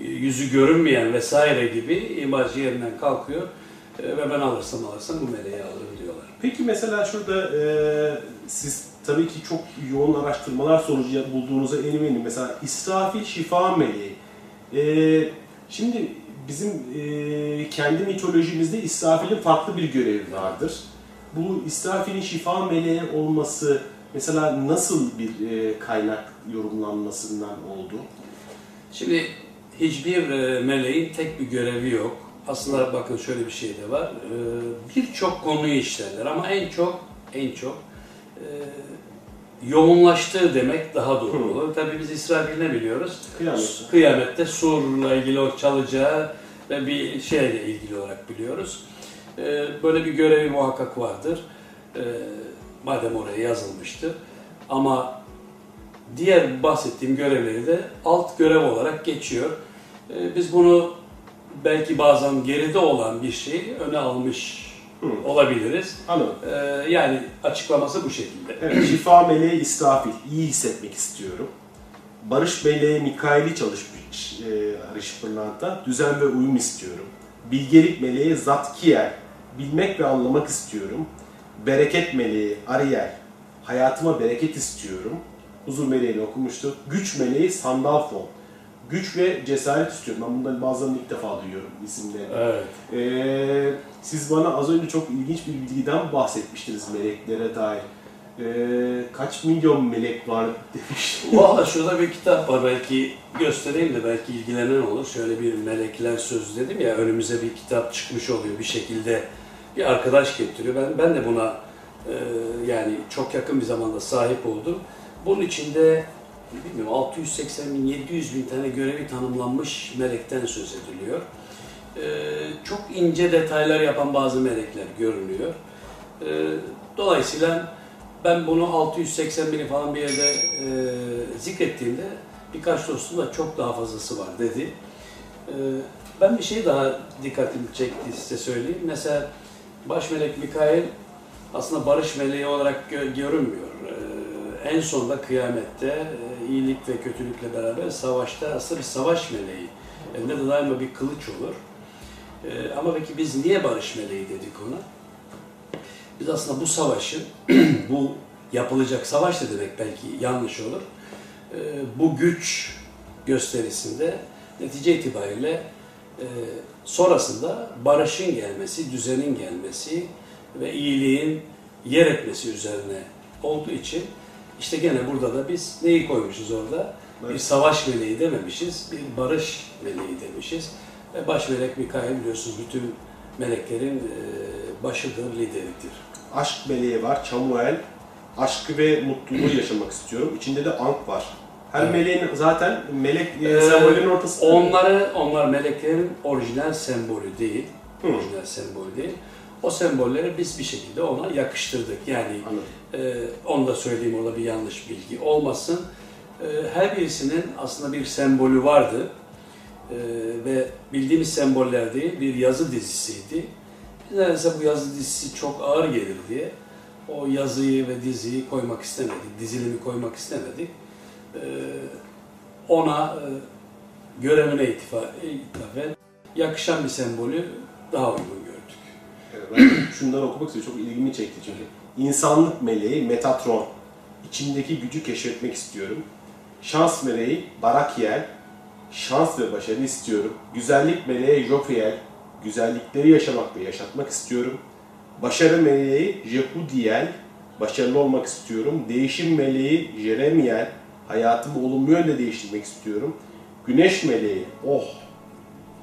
yüzü görünmeyen vesaire gibi imaj yerinden kalkıyor E, ve ben alırsam alırsam bu meleği alırım diyorlar. Peki mesela şurada e, siz tabii ki çok yoğun araştırmalar sonucu bulduğunuza eminim. Mesela İsrafil şifa meleği. E, şimdi bizim e, kendi mitolojimizde İsrafil'in farklı bir görevi vardır. Bu İsrafil'in şifa meleği olması mesela nasıl bir e, kaynak yorumlanmasından oldu? Şimdi hiçbir e, meleğin tek bir görevi yok. Aslında bakın şöyle bir şey de var. E, Birçok konuyu işlerler ama en çok en çok yoğunlaştığı demek daha doğru olur. Tabii biz İsrail ne biliyoruz? Kıyamet. Kıyamette surla ilgili o çalacağı ve bir şeyle ilgili olarak biliyoruz. E, Böyle bir görevi muhakkak vardır. E, Madem oraya yazılmıştı. Ama diğer bahsettiğim görevleri de alt görev olarak geçiyor. Ee, Biz bunu belki bazen geride olan bir şeyi öne almış Hı. olabiliriz. Anladım. Ee, Yani açıklaması bu şekilde. Evet, şifa meleği İsrafil. iyi hissetmek istiyorum. Barış meleği Mikail'i çalışmış e, Arış Pırlanta. Düzen ve uyum istiyorum. Bilgelik meleği Zatkiel. Bilmek ve anlamak istiyorum. Bereket meleği Ariel. Hayatıma bereket istiyorum. Huzur meleğini okumuştuk. Güç meleği Sandalfon. Güç ve cesaret istiyorum. Ben bunların bazılarını ilk defa duyuyorum isimlerini. Evet. Ee, siz bana az önce çok ilginç bir bilgiden bahsetmiştiniz meleklere dair. Ee, kaç milyon melek var demiş. Valla şurada bir kitap var belki göstereyim de belki ilgilenen olur. Şöyle bir melekler sözü dedim ya önümüze bir kitap çıkmış oluyor bir şekilde bir arkadaş getiriyor. Ben ben de buna e, yani çok yakın bir zamanda sahip oldum. Bunun içinde bilmiyorum 680 bin 700 bin tane görevi tanımlanmış melekten söz ediliyor. E, çok ince detaylar yapan bazı melekler görünüyor. E, dolayısıyla ben bunu 680 bini falan bir yerde e, zikrettiğimde birkaç dostum da çok daha fazlası var dedi. E, ben bir şey daha dikkatimi çekti size söyleyeyim. Mesela baş melek Mikail aslında barış meleği olarak gö- görünmüyor. E, en sonunda kıyamette e, iyilik ve kötülükle beraber savaşta aslında bir savaş meleği. Elinde de daima bir kılıç olur. E, ama peki biz niye barış meleği dedik ona? Biz aslında bu savaşın, bu yapılacak savaş da demek belki yanlış olur. Ee, Bu güç gösterisinde netice itibariyle e, sonrasında barışın gelmesi, düzenin gelmesi ve iyiliğin yer etmesi üzerine olduğu için işte gene burada da biz neyi koymuşuz orada? Bir Evet. savaş meleği dememişiz, bir barış meleği demişiz. Ve baş melek Mikail biliyorsunuz bütün meleklerin başıdır, lideridir. Aşk meleği var, Çamuel. Aşkı ve mutluluğu yaşamak istiyorum. İçinde de Ank var. Her Evet. meleğin zaten melek Ee, sembolün ortasında. Onları, onlar meleklerin orijinal sembolü değil. Hı. Orijinal sembolü değil. O sembolleri biz bir şekilde ona yakıştırdık. Yani Anladım. e, onu da söyleyeyim orada bir yanlış bilgi olmasın. E, her birisinin aslında bir sembolü vardı. E, ve bildiğimiz semboller değil, bir yazı dizisiydi. Biz nedense bu yazı dizisi çok ağır gelir diye o yazıyı ve diziyi koymak istemedik, dizilimi koymak istemedik. E, ona e, görevine ithafen yakışan bir sembolü daha uygun gördük. Ben şunları okumak istiyorum. Çok ilgimi çekti çünkü. İnsanlık meleği Metatron. İçimdeki gücü keşfetmek istiyorum. Şans meleği Barakiel. Şans ve başarı istiyorum. Güzellik meleği Jophiel. Güzellikleri yaşamak ve yaşatmak istiyorum. Başarı meleği Jehudiel. Başarılı olmak istiyorum. Değişim meleği Jeremiel. Hayatımı olumlu yönde değiştirmek istiyorum. Güneş meleği Oh.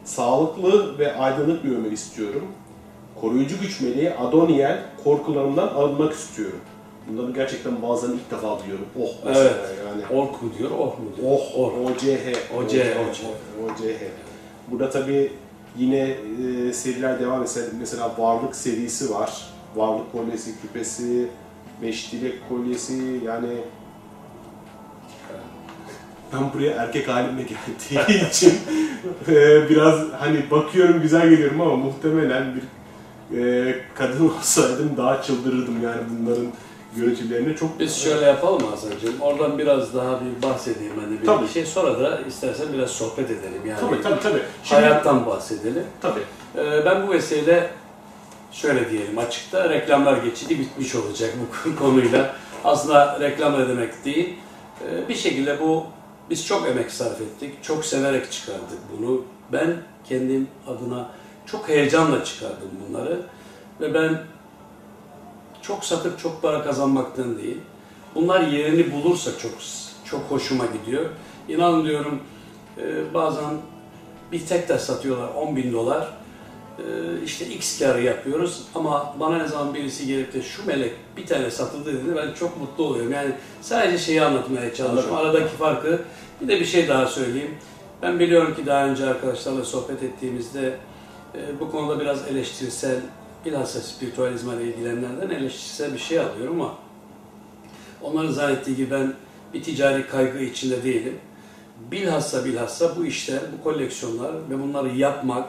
Sağlıklı ve aydınlık bir ömür istiyorum. Koruyucu güç meleği Adoniel, korkularımdan arınmak istiyorum. Bunları gerçekten bazen ilk defa duyuyorum. Oh mesela Evet. yani. Ork mu diyor, ork mu diyor? Oh, Ork. OCH. OCH. OCH. Burada tabii Yine e, seriler devam etse mesela Varlık serisi var. Varlık kolyesi, küpesi, Beş Dilek kolyesi yani ben buraya erkek halimle geldiği için e, biraz hani bakıyorum güzel geliyorum ama muhtemelen bir e, kadın olsaydım daha çıldırırdım yani bunların görüntülerini çok Biz şöyle yapalım Hasan'cığım. Oradan biraz daha bir bahsedeyim hani bir Tabii. şey. Sonra da istersen biraz sohbet edelim yani. tabii tabii tabii. Şimdi, Hayattan bahsedelim. tabii. Ee, ben bu vesileyle şöyle diyelim açıkta reklamlar geçidi bitmiş olacak bu konuyla. Aslında reklam ne demek değil. Ee, bir şekilde bu biz çok emek sarf ettik. Çok severek çıkardık bunu. Ben kendim adına çok heyecanla çıkardım bunları. Ve ben çok satıp çok para kazanmaktan değil. Bunlar yerini bulursa çok çok hoşuma gidiyor. İnanın diyorum e, bazen bir tek taş satıyorlar 10 bin dolar. E, işte x karı yapıyoruz ama bana ne zaman birisi gelip de şu melek bir tane satıldı dedi ben çok mutlu oluyorum. Yani sadece şeyi anlatmaya çalışıyorum. Aradaki farkı bir de bir şey daha söyleyeyim. Ben biliyorum ki daha önce arkadaşlarla sohbet ettiğimizde e, bu konuda biraz eleştirisel bilhassa spiritüalizmle ilgilenenlerden eleştirisel bir şey alıyorum ama onların zannettiği gibi ben bir ticari kaygı içinde değilim. Bilhassa bilhassa bu işler, bu koleksiyonlar ve bunları yapmak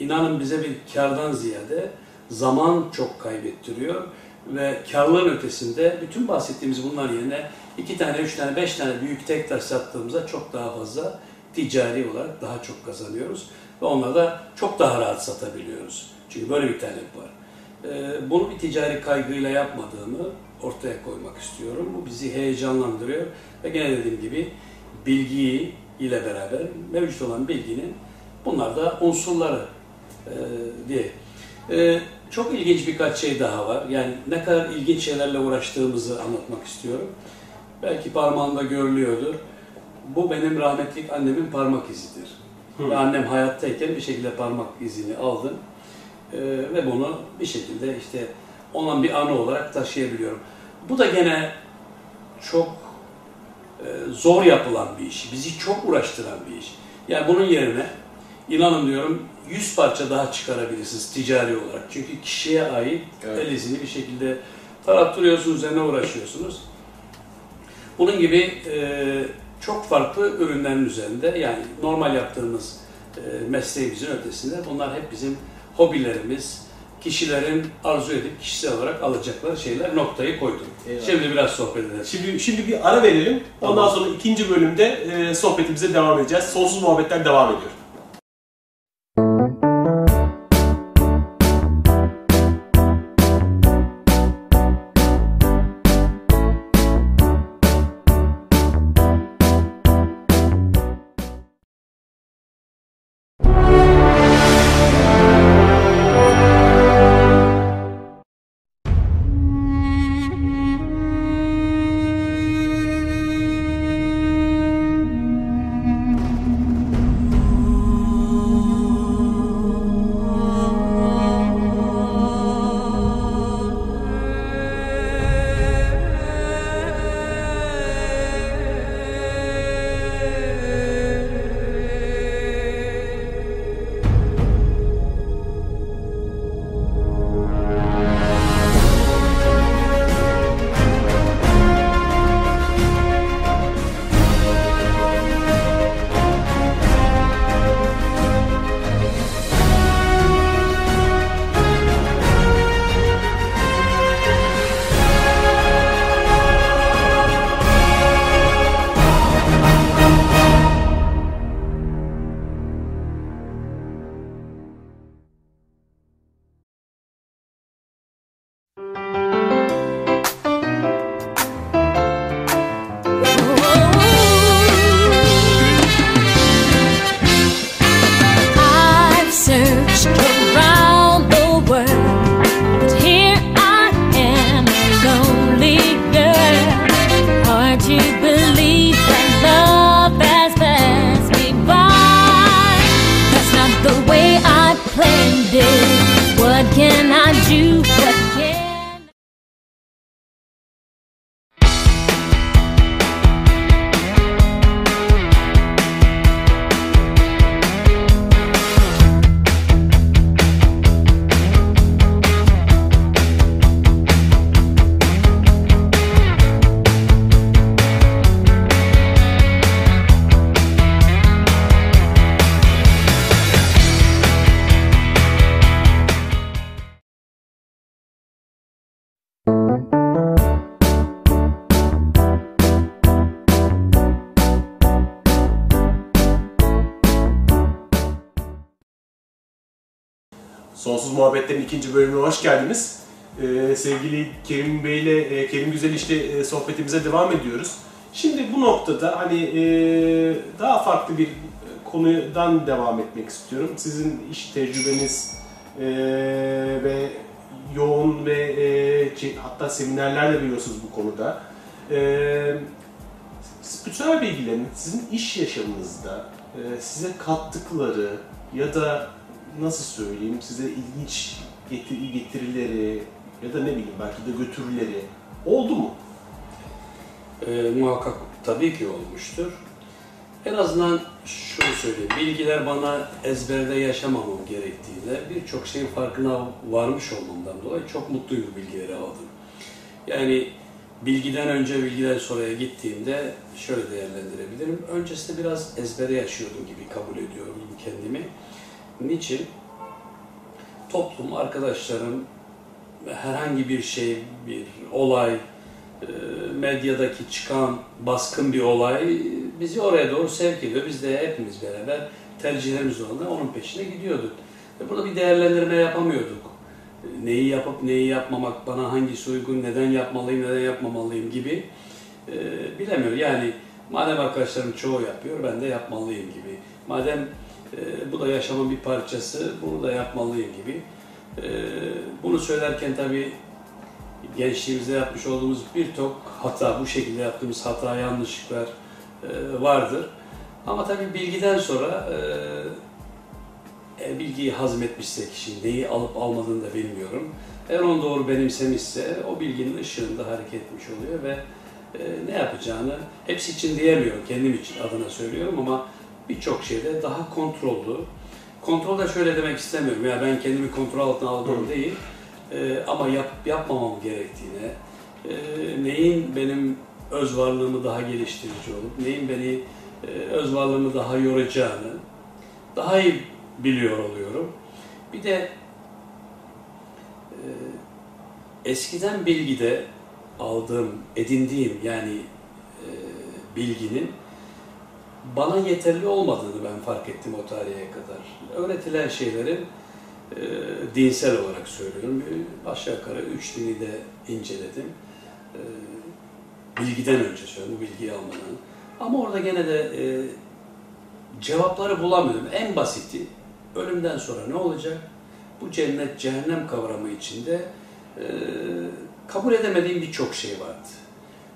inanın bize bir kardan ziyade zaman çok kaybettiriyor ve karların ötesinde bütün bahsettiğimiz bunlar yerine iki tane, üç tane, beş tane büyük tek taş sattığımızda çok daha fazla ticari olarak daha çok kazanıyoruz ve onları da çok daha rahat satabiliyoruz. Çünkü böyle bir talep var. Ee, bunu bir ticari kaygıyla yapmadığımı ortaya koymak istiyorum. Bu bizi heyecanlandırıyor ve gene dediğim gibi bilgiyi ile beraber mevcut olan bilginin bunlar da unsurları e, diye. E, çok ilginç birkaç şey daha var. Yani ne kadar ilginç şeylerle uğraştığımızı anlatmak istiyorum. Belki parmağında görülüyordur. Bu benim rahmetlik annemin parmak izidir. Hı. Ve annem hayattayken bir şekilde parmak izini aldım. Ee, ve bunu bir şekilde işte olan bir anı olarak taşıyabiliyorum. Bu da gene çok e, zor yapılan bir iş. Bizi çok uğraştıran bir iş. Yani bunun yerine inanın diyorum 100 parça daha çıkarabilirsiniz ticari olarak. Çünkü kişiye ait Evet. el izini bir şekilde tarattırıyorsunuz, üzerine uğraşıyorsunuz. Bunun gibi e, çok farklı ürünlerin üzerinde yani normal yaptığımız e, mesleğimizin ötesinde bunlar hep bizim hobilerimiz, kişilerin arzu edip kişisel olarak alacakları şeyler noktayı koydum. Eyvallah. Şimdi biraz sohbet edelim. Şimdi, şimdi bir ara verelim. Ondan Tamam. sonra ikinci bölümde e, sohbetimize devam edeceğiz. Sonsuz muhabbetler devam ediyor. Muhabbetlerin ikinci bölümüne hoş geldiniz. Ee, sevgili Kerim Bey ile e, Kerim Güzel işte e, sohbetimize devam ediyoruz. Şimdi bu noktada hani e, daha farklı bir konudan devam etmek istiyorum. Sizin iş tecrübeniz e, ve yoğun ve e, hatta seminerler de veriyorsunuz bu konuda. E, spiritüel bilgilerin sizin iş yaşamınızda e, size kattıkları ya da nasıl söyleyeyim size ilginç getir- getirileri ya da ne bileyim belki de götürüleri oldu mu? Ee, muhakkak tabii ki olmuştur. En azından şunu söyleyeyim, bilgiler bana ezberde yaşamamam gerektiğine birçok şeyin farkına varmış olmamdan dolayı çok mutluyum bilgileri aldım. Yani bilgiden önce bilgiden sonraya gittiğimde şöyle değerlendirebilirim. Öncesinde biraz ezbere yaşıyordum gibi kabul ediyorum kendimi. Niçin? Toplum, arkadaşlarım, herhangi bir şey, bir olay, e, medyadaki çıkan baskın bir olay bizi oraya doğru sevk ediyor. Biz de hepimiz beraber tercihlerimiz olan onun peşine gidiyorduk. Ve burada bir değerlendirme yapamıyorduk. E, Neyi yapıp neyi yapmamak, bana hangisi uygun, neden yapmalıyım, neden yapmamalıyım gibi e, bilemiyor. Yani madem arkadaşlarım çoğu yapıyor, ben de yapmalıyım gibi. Madem e, bu da yaşamın bir parçası, bunu da yapmalıyım gibi. E, bunu söylerken tabii gençliğimizde yapmış olduğumuz birçok hata, bu şekilde yaptığımız hata, yanlışlıklar e, vardır. Ama tabii bilgiden sonra e, bilgiyi hazmetmişse kişi neyi alıp almadığını da bilmiyorum. Eğer onu doğru benimsemişse o bilginin ışığında hareket etmiş oluyor ve e, ne yapacağını hepsi için diyemiyorum, kendim için adına söylüyorum ama birçok şeyde daha kontrollü. Kontrol da şöyle demek istemiyorum ya ben kendimi kontrol altına aldığım değil. Ee, ama yap, yapmamam gerektiğine, e, neyin benim öz varlığımı daha geliştirici olup, neyin beni e, öz varlığımı daha yoracağını daha iyi biliyor oluyorum. Bir de e, eskiden bilgide aldığım, edindiğim yani e, bilginin bana yeterli olmadığını ben fark ettim o tarihe kadar. Öğretilen şeylerin e, dinsel olarak söylüyorum. E, Aşağı yukarı üç dini de inceledim. E, bilgiden önce söylüyorum, bu bilgiyi almadan. Ama orada gene de e, cevapları bulamıyorum. En basiti, ölümden sonra ne olacak? Bu cennet, cehennem kavramı içinde e, kabul edemediğim birçok şey vardı.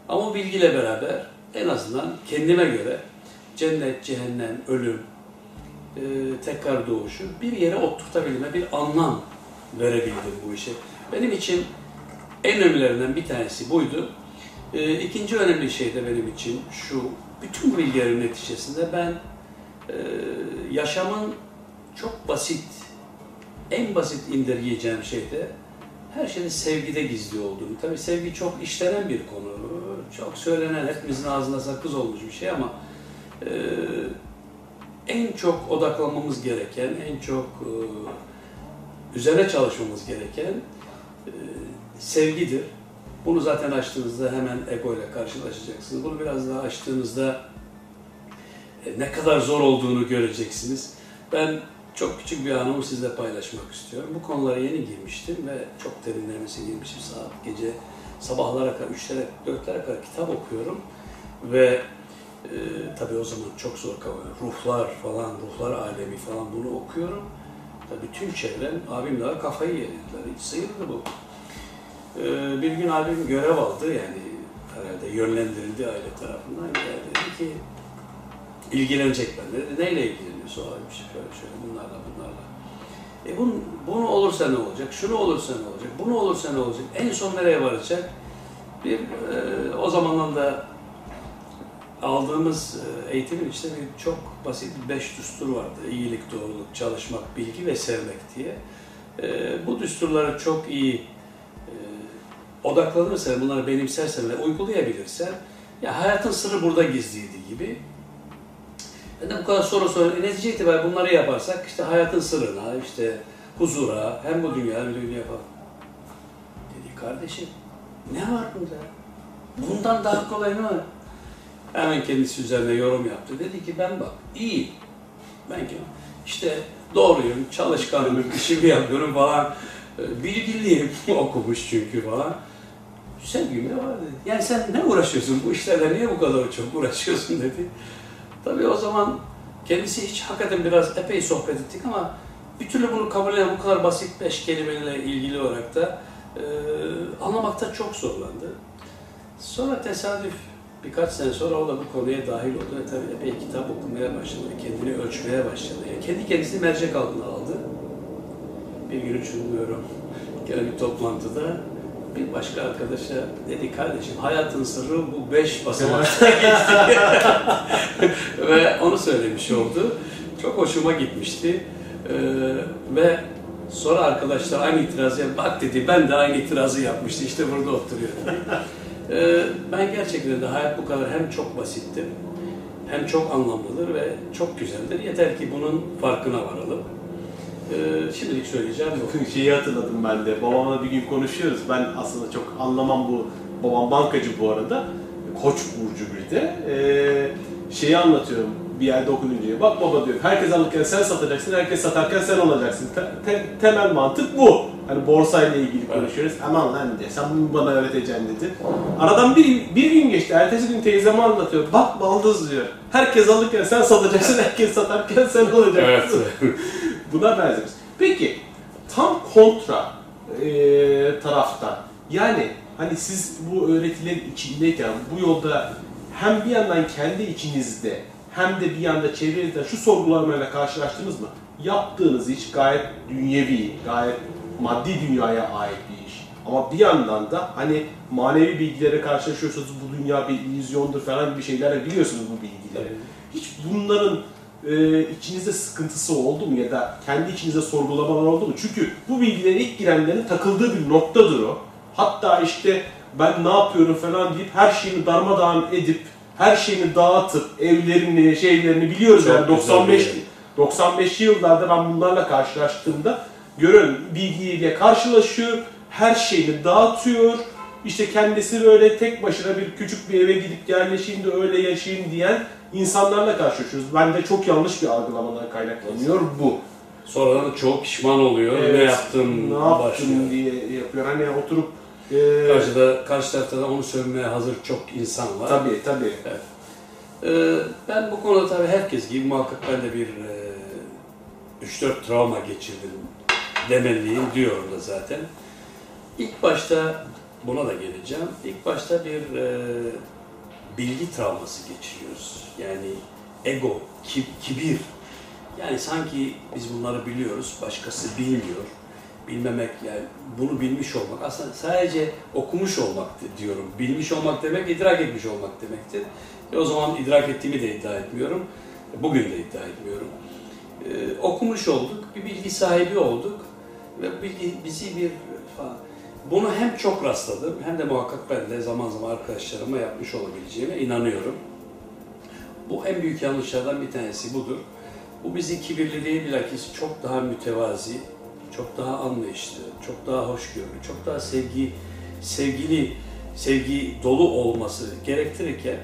Ama bilgiyle beraber en azından kendime göre cennet, cehennem, ölüm, e, tekrar doğuşu bir yere oturtabilme, bir anlam verebildim bu işe. Benim için en önemlilerinden bir tanesi buydu. E, ikinci önemli şey de benim için şu, bütün bu bilgilerin neticesinde ben e, yaşamın çok basit, en basit indirgeyeceğim şey de her şeyde sevgide gizli olduğunu. Tabii sevgi çok işlenen bir konu, çok söylenen, hepimizin ağzında sakız olmuş bir şey ama e, en çok odaklanmamız gereken, en çok e, üzerine çalışmamız gereken e, sevgidir. Bunu zaten açtığınızda hemen ego ile karşılaşacaksınız. Bunu biraz daha açtığınızda e, ne kadar zor olduğunu göreceksiniz. Ben çok küçük bir anımı sizle paylaşmak istiyorum. Bu konulara yeni girmiştim ve çok derinlemesine girmişim. Saat gece sabahlara kadar, üçlere, dörtlere kadar kitap okuyorum ve ee, tabii o zaman çok zor kavram. Ruhlar falan, ruhlar alemi falan bunu okuyorum. Tabii bütün çevrem, abim daha kafayı yediler. Hiç sıyırdı bu. Ee, bir gün abim görev aldı yani herhalde yönlendirildi aile tarafından. Yani dedi ki ilgilenecek ben dedi. Neyle ilgileniyorsun abim? Şöyle şöyle bunlarla bunlarla. E bunun, bunu olursa ne olacak? Şunu olursa ne olacak? Bunu olursa ne olacak? En son nereye varacak? Bir e, o zamandan da aldığımız e, eğitimin içinde bir çok basit beş düstur vardı. İyilik, doğruluk, çalışmak, bilgi ve sevmek diye. E, bu düsturları çok iyi e, odaklanırsan, bunları benimsersen ve uygulayabilirsen, ya hayatın sırrı burada gizliydi gibi. Ben de bu kadar soru soruyorum. E, netice itibariyle bunları yaparsak işte hayatın sırrına, işte huzura, hem bu dünya hem de dünya falan. Dedi kardeşim, ne var bunda? Bundan daha kolay ne var? Hemen kendisi üzerine yorum yaptı. Dedi ki ben bak iyiyim. Ben ki işte doğruyum, çalışkanım, işimi yapıyorum falan. E, Bilgiliyim, okumuş çünkü falan. Sevgim de vardı. Yani sen ne uğraşıyorsun bu işlerle niye bu kadar çok uğraşıyorsun dedi. Tabii o zaman kendisi hiç hakikaten biraz epey sohbet ettik ama bir türlü bunu kabul eden bu kadar basit beş kelimeyle ilgili olarak da e, anlamakta çok zorlandı. Sonra tesadüf birkaç sene sonra o da bu konuya dahil oldu ve tabii epey kitap okumaya başladı, kendini ölçmeye başladı. Yani kendi kendisini mercek altına aldı. Bir gün hiç unutmuyorum, gene bir toplantıda bir başka arkadaşa dedi kardeşim hayatın sırrı bu beş basamakta geçti. ve onu söylemiş oldu. Çok hoşuma gitmişti. Ee, ve sonra arkadaşlar aynı itirazı bak dedi ben de aynı itirazı yapmıştı işte burada oturuyor ben gerçekten de hayat bu kadar hem çok basittir hem çok anlamlıdır ve çok güzeldir. Yeter ki bunun farkına varalım. Ee, şimdilik söyleyeceğim bu. Şeyi hatırladım ben de. Babamla bir gün konuşuyoruz. Ben aslında çok anlamam bu. Babam bankacı bu arada. Koç burcu bir de. Ee, şeyi anlatıyorum bir yerde okuyunca. Bak baba diyor. Herkes alırken sen satacaksın. Herkes satarken sen olacaksın. Te- te- temel mantık bu. Hani borsayla ilgili konuşuyoruz. Aman lan diye sen bunu bana öğreteceksin dedi. Aradan bir, bir gün geçti. Ertesi gün teyzeme anlatıyor. Bak baldız diyor. Herkes alırken sen satacaksın. Herkes satarken sen olacaksın. Buna benzeriz. Peki tam kontra e, tarafta yani hani siz bu öğretilerin içindeyken bu yolda hem bir yandan kendi içinizde hem de bir yanda çevrenizde şu sorgulamayla karşılaştınız mı? Yaptığınız iş gayet dünyevi, gayet maddi dünyaya ait bir iş. Ama bir yandan da hani manevi bilgilere karşılaşıyorsunuz bu dünya bir illüzyondur falan gibi şeylerle biliyorsunuz bu bilgileri. Hiç bunların e, içinizde sıkıntısı oldu mu ya da kendi içinizde sorgulamalar oldu mu? Çünkü bu bilgilerin ilk girenlerin takıldığı bir noktadır o. Hatta işte ben ne yapıyorum falan deyip her şeyini darmadağın edip her şeyini dağıtıp evlerini, şeylerini biliyoruz Çok yani güzel 95 bir yer. 95 yıllarda ben bunlarla karşılaştığımda görün bilgiyle karşılaşıyor, her şeyini dağıtıyor. İşte kendisi böyle tek başına bir küçük bir eve gidip yerleşeyim de öyle yaşayayım diyen insanlarla karşılaşıyoruz. Ben de çok yanlış bir algılamadan kaynaklanıyor bu. Sonradan çok pişman oluyor. Ne Evet, yaptım? ne yaptım başlıyor. diye yapıyor. Hani oturup e, Karşıda, karşı tarafta da onu sövmeye hazır çok insan var. tabii tabii. Ee, ben bu konuda tabii herkes gibi muhakkak ben de bir e, 3-4 travma geçirdim demeliyim diyorum da zaten. İlk başta buna da geleceğim. İlk başta bir e, bilgi travması geçiriyoruz. Yani ego, ki- kibir. Yani sanki biz bunları biliyoruz, başkası bilmiyor. Bilmemek yani bunu bilmiş olmak aslında sadece okumuş olmak diyorum. Bilmiş olmak demek idrak etmiş olmak demektir. E o zaman idrak ettiğimi de iddia etmiyorum. Bugün de iddia etmiyorum. Ee, okumuş olduk, bir bilgi sahibi olduk ve bizi bir falan. Bunu hem çok rastladım hem de muhakkak ben de zaman zaman arkadaşlarıma yapmış olabileceğime inanıyorum. Bu en büyük yanlışlardan bir tanesi budur. Bu bizi kibirli değil bilakis çok daha mütevazi, çok daha anlayışlı, çok daha hoşgörülü, çok daha sevgi, sevgili, sevgi dolu olması gerektirirken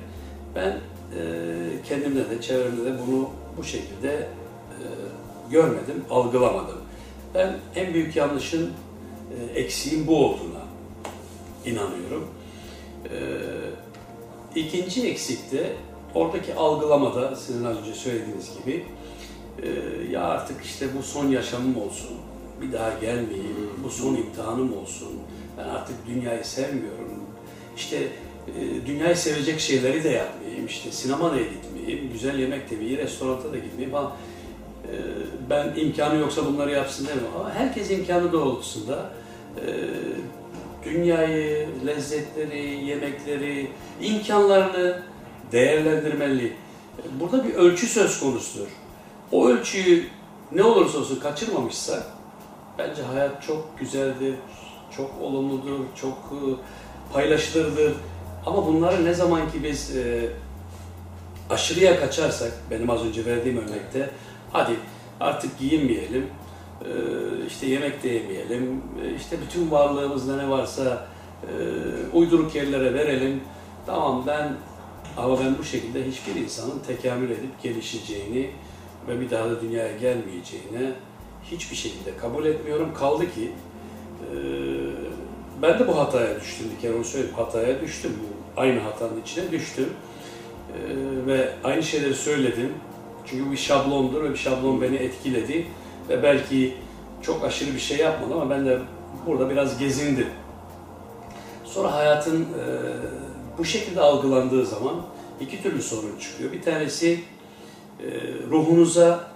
ben e, kendimde de çevremde de bunu bu şekilde e, görmedim, algılamadım. Ben en büyük yanlışın e, eksiğin bu olduğuna inanıyorum. E, ikinci eksik de oradaki algılamada sizin az önce söylediğiniz gibi e, ya artık işte bu son yaşamım olsun, bir daha gelmeyeyim, bu son imtihanım olsun, ben artık dünyayı sevmiyorum, işte e, dünyayı sevecek şeyleri de yapmayayım, işte sinemaya da gitmeyeyim, güzel yemek de yemeyeyim, restoranta da gitmeyeyim falan. E, ben imkanı yoksa bunları yapsın demiyorum ama herkes imkanı doğrultusunda e, dünyayı, lezzetleri, yemekleri, imkanlarını değerlendirmeli. Burada bir ölçü söz konusudur. O ölçüyü ne olursa olsun kaçırmamışsa bence hayat çok güzeldir, çok olumludur, çok e, paylaşılırdır. Ama bunları ne zaman ki biz e, aşırıya kaçarsak, benim az önce verdiğim örnekte, hadi artık giyinmeyelim, e, işte yemek de yemeyelim, e, işte bütün varlığımızda ne varsa e, uyduruk yerlere verelim. Tamam ben ama ben bu şekilde hiçbir insanın tekamül edip gelişeceğini ve bir daha da dünyaya gelmeyeceğine hiçbir şekilde kabul etmiyorum. Kaldı ki ben de bu hataya düştüm bir kere onu söyleyeyim. Hataya düştüm. Aynı hatanın içine düştüm. Ve aynı şeyleri söyledim. Çünkü bir şablondur ve bir şablon beni etkiledi. Ve belki çok aşırı bir şey yapmadım ama ben de burada biraz gezindim. Sonra hayatın e, bu şekilde algılandığı zaman iki türlü sorun çıkıyor. Bir tanesi e, ruhunuza,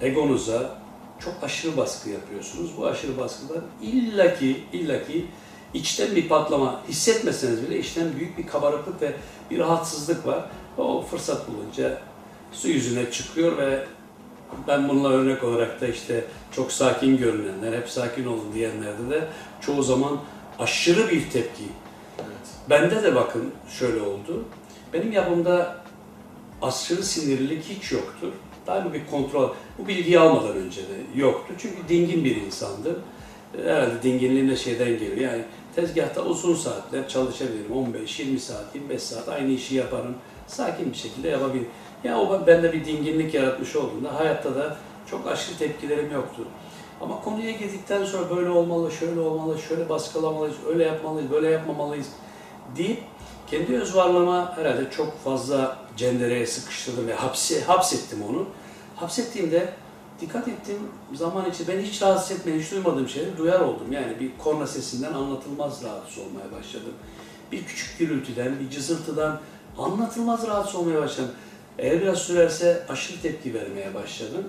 egonuza çok aşırı baskı yapıyorsunuz. Bu aşırı baskıdan illaki illaki içten bir patlama hissetmeseniz bile içten büyük bir kabarıklık ve bir rahatsızlık var. O fırsat bulunca su yüzüne çıkıyor ve ben bununla örnek olarak da işte çok sakin görünenler, hep sakin olun diyenlerde de çoğu zaman aşırı bir tepki. Evet. Bende de bakın şöyle oldu. Benim yapımda aşırı sinirlilik hiç yoktur. Daima bir kontrol, bu bilgiyi almadan önce de yoktu. Çünkü dingin bir insandı. Herhalde dinginliğim de şeyden geliyor. Yani tezgahta uzun saatler çalışabilirim. 15-20 saat, 25 saat aynı işi yaparım. Sakin bir şekilde yapabilirim. Ya o bende bir dinginlik yaratmış olduğunda hayatta da çok aşırı tepkilerim yoktu. Ama konuya girdikten sonra böyle olmalı, şöyle olmalı, şöyle baskılamalıyız, öyle yapmalıyız, böyle yapmamalıyız deyip kendi öz varlığıma herhalde çok fazla cendereye sıkıştırdım ve hapsi, hapsettim onu. Hapsettiğimde dikkat ettim zaman içinde beni hiç rahatsız etmeyen, hiç duymadığım şeyleri duyar oldum. Yani bir korna sesinden anlatılmaz rahatsız olmaya başladım. Bir küçük gürültüden, bir cızırtıdan anlatılmaz rahatsız olmaya başladım. Eğer biraz sürerse aşırı tepki vermeye başladım.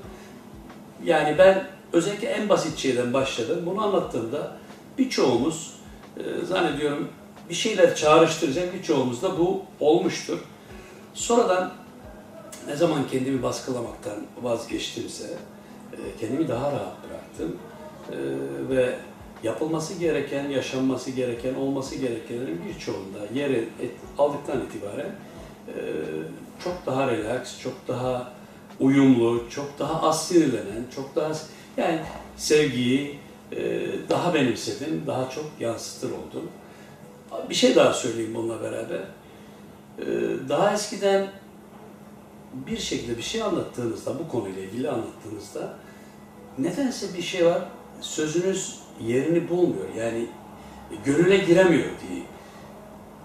Yani ben özellikle en basit şeyden başladım. Bunu anlattığımda birçoğumuz e, zannediyorum bir şeyler çağrıştıracak birçoğumuzda bu olmuştur. Sonradan ne zaman kendimi baskılamaktan vazgeçtimse e, kendimi daha rahat bıraktım E, ve yapılması gereken, yaşanması gereken, olması gerekenlerin birçoğunda yer et, aldıktan itibaren çok daha relax, çok daha uyumlu, çok daha az sinirlenen, çok daha yani sevgiyi e, daha benimsedim, daha çok yansıtır oldum. Bir şey daha söyleyeyim bununla beraber. E, daha eskiden bir şekilde bir şey anlattığınızda, bu konuyla ilgili anlattığınızda nedense bir şey var, sözünüz yerini bulmuyor. Yani gönüle giremiyor diye.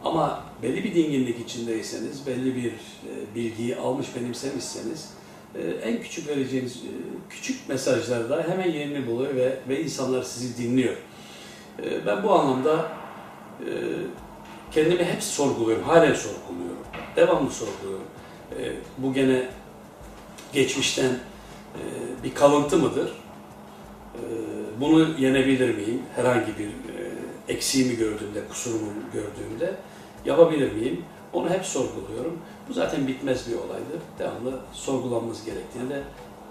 Ama belli bir dinginlik içindeyseniz, belli bir e, bilgiyi almış benimsemişseniz e, en küçük vereceğiniz e, küçük mesajlarda hemen yerini buluyor ve, ve insanlar sizi dinliyor. E, ben bu anlamda kendimi hep sorguluyorum, halen sorguluyorum. Devamlı sorguluyorum. Bu gene geçmişten bir kalıntı mıdır? Bunu yenebilir miyim? Herhangi bir e, eksiğimi gördüğümde, kusurumu gördüğümde yapabilir miyim? Onu hep sorguluyorum. Bu zaten bitmez bir olaydır. Devamlı sorgulanması gerektiğini de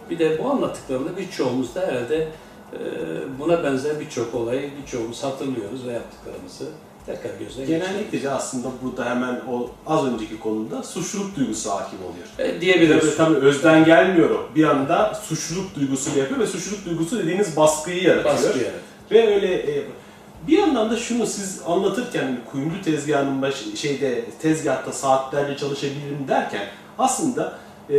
bir de bu anlattıklarımda birçoğumuz da herhalde e, buna benzer birçok olayı birçoğumuz hatırlıyoruz ve yaptıklarımızı tekrar gözden Genellikle de aslında burada hemen o az önceki konuda suçluluk duygusu hakim oluyor. E, diyebiliriz. Tabii, tabii özden gelmiyor o. Bir anda suçluluk duygusuyla yapıyor ve suçluluk duygusu dediğiniz baskıyı yaratıyor. Baskı yaratıyor. Ve öyle e, bir yandan da şunu siz anlatırken kuyumcu tezgahının baş, şeyde tezgahta saatlerce çalışabilirim derken aslında e,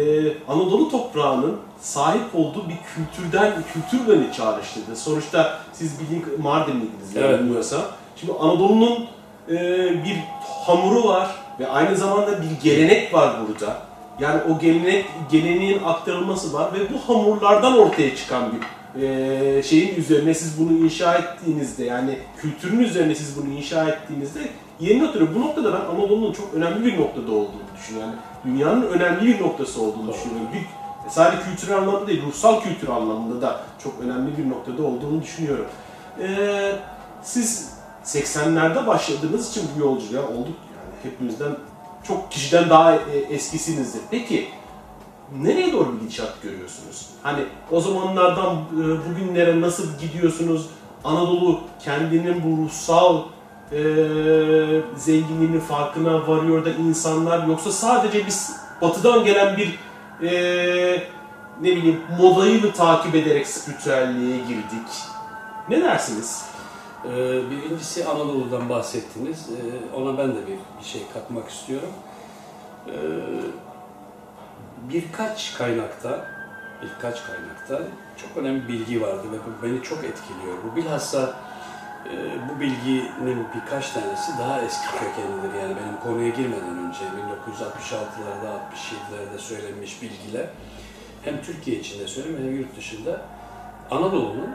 Anadolu toprağının sahip olduğu bir kültürden kültür beni çağrıştırdı. Sonuçta siz bildiğin Mardinliydiniz Evet. yanılmıyorsam. Şimdi Anadolu'nun e, bir hamuru var ve aynı zamanda bir gelenek var burada. Yani o gelenek geleneğin aktarılması var ve bu hamurlardan ortaya çıkan bir e, şeyin üzerine siz bunu inşa ettiğinizde yani kültürün üzerine siz bunu inşa ettiğinizde yeni oturuyor. Bu noktada ben Anadolu'nun çok önemli bir noktada olduğunu düşünüyorum. Yani dünyanın önemli bir noktası olduğunu Doğru. düşünüyorum. Bir, sadece kültürel anlamda değil, ruhsal kültür anlamında da çok önemli bir noktada olduğunu düşünüyorum. Ee, siz 80'lerde başladığınız için bu yolculuğa olduk yani hepimizden çok kişiden daha e, eskisinizdir. Peki nereye doğru bir gidişat görüyorsunuz? Hani o zamanlardan e, bugünlere nasıl gidiyorsunuz? Anadolu kendinin bu ruhsal e, zenginliğinin farkına varıyor da insanlar yoksa sadece biz batıdan gelen bir e, ne bileyim modayı mı takip ederek spiritüelliğe girdik? Ne dersiniz? Ee, Birincisi Anadolu'dan bahsettiniz. Ee, Ona ben de bir, bir şey katmak istiyorum. Birkaç kaynakta birkaç kaynakta çok önemli bilgi vardı ve bu beni çok etkiliyor. Bu bilhassa e, bu bilginin birkaç tanesi daha eski kökenlidir. Yani benim konuya girmeden önce 1966'larda, 67'lerde söylenmiş bilgiler hem Türkiye içinde söyleyeyim hem yurt dışında Anadolu'nun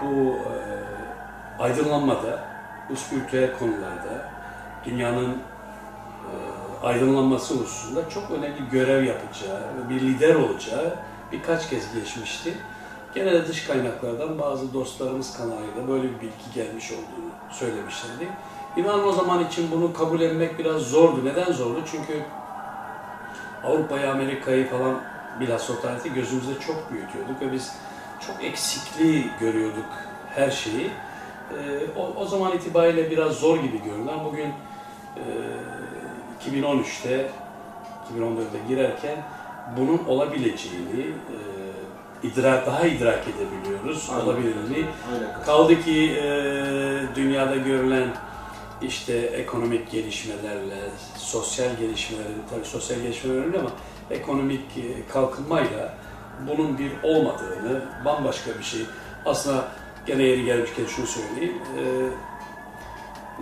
bu e, aydınlanmada, bu spiritüel konularda dünyanın aydınlanması hususunda çok önemli görev yapacağı bir lider olacağı birkaç kez geçmişti. Gene de dış kaynaklardan bazı dostlarımız kanalıyla böyle bir bilgi gelmiş olduğunu söylemişlerdi. İnanın o zaman için bunu kabul etmek biraz zordu. Neden zordu? Çünkü Avrupa'yı, Amerika'yı falan bilhassa o tarihte gözümüzde çok büyütüyorduk ve biz çok eksikliği görüyorduk her şeyi. Ee, o, o zaman itibariyle biraz zor gibi görünen bugün e, 2013'te 2014'te girerken bunun olabileceğini e, idrak daha idrak edebiliyoruz Aynen. olabilirliğini. Aynen. Kaldı ki e, dünyada görülen işte ekonomik gelişmelerle, sosyal gelişmelerin, tabii sosyal gelişmeler önemli ama ekonomik e, kalkınmayla bunun bir olmadığını, bambaşka bir şey. Aslında gene yeri gelmişken şunu söyleyeyim. E,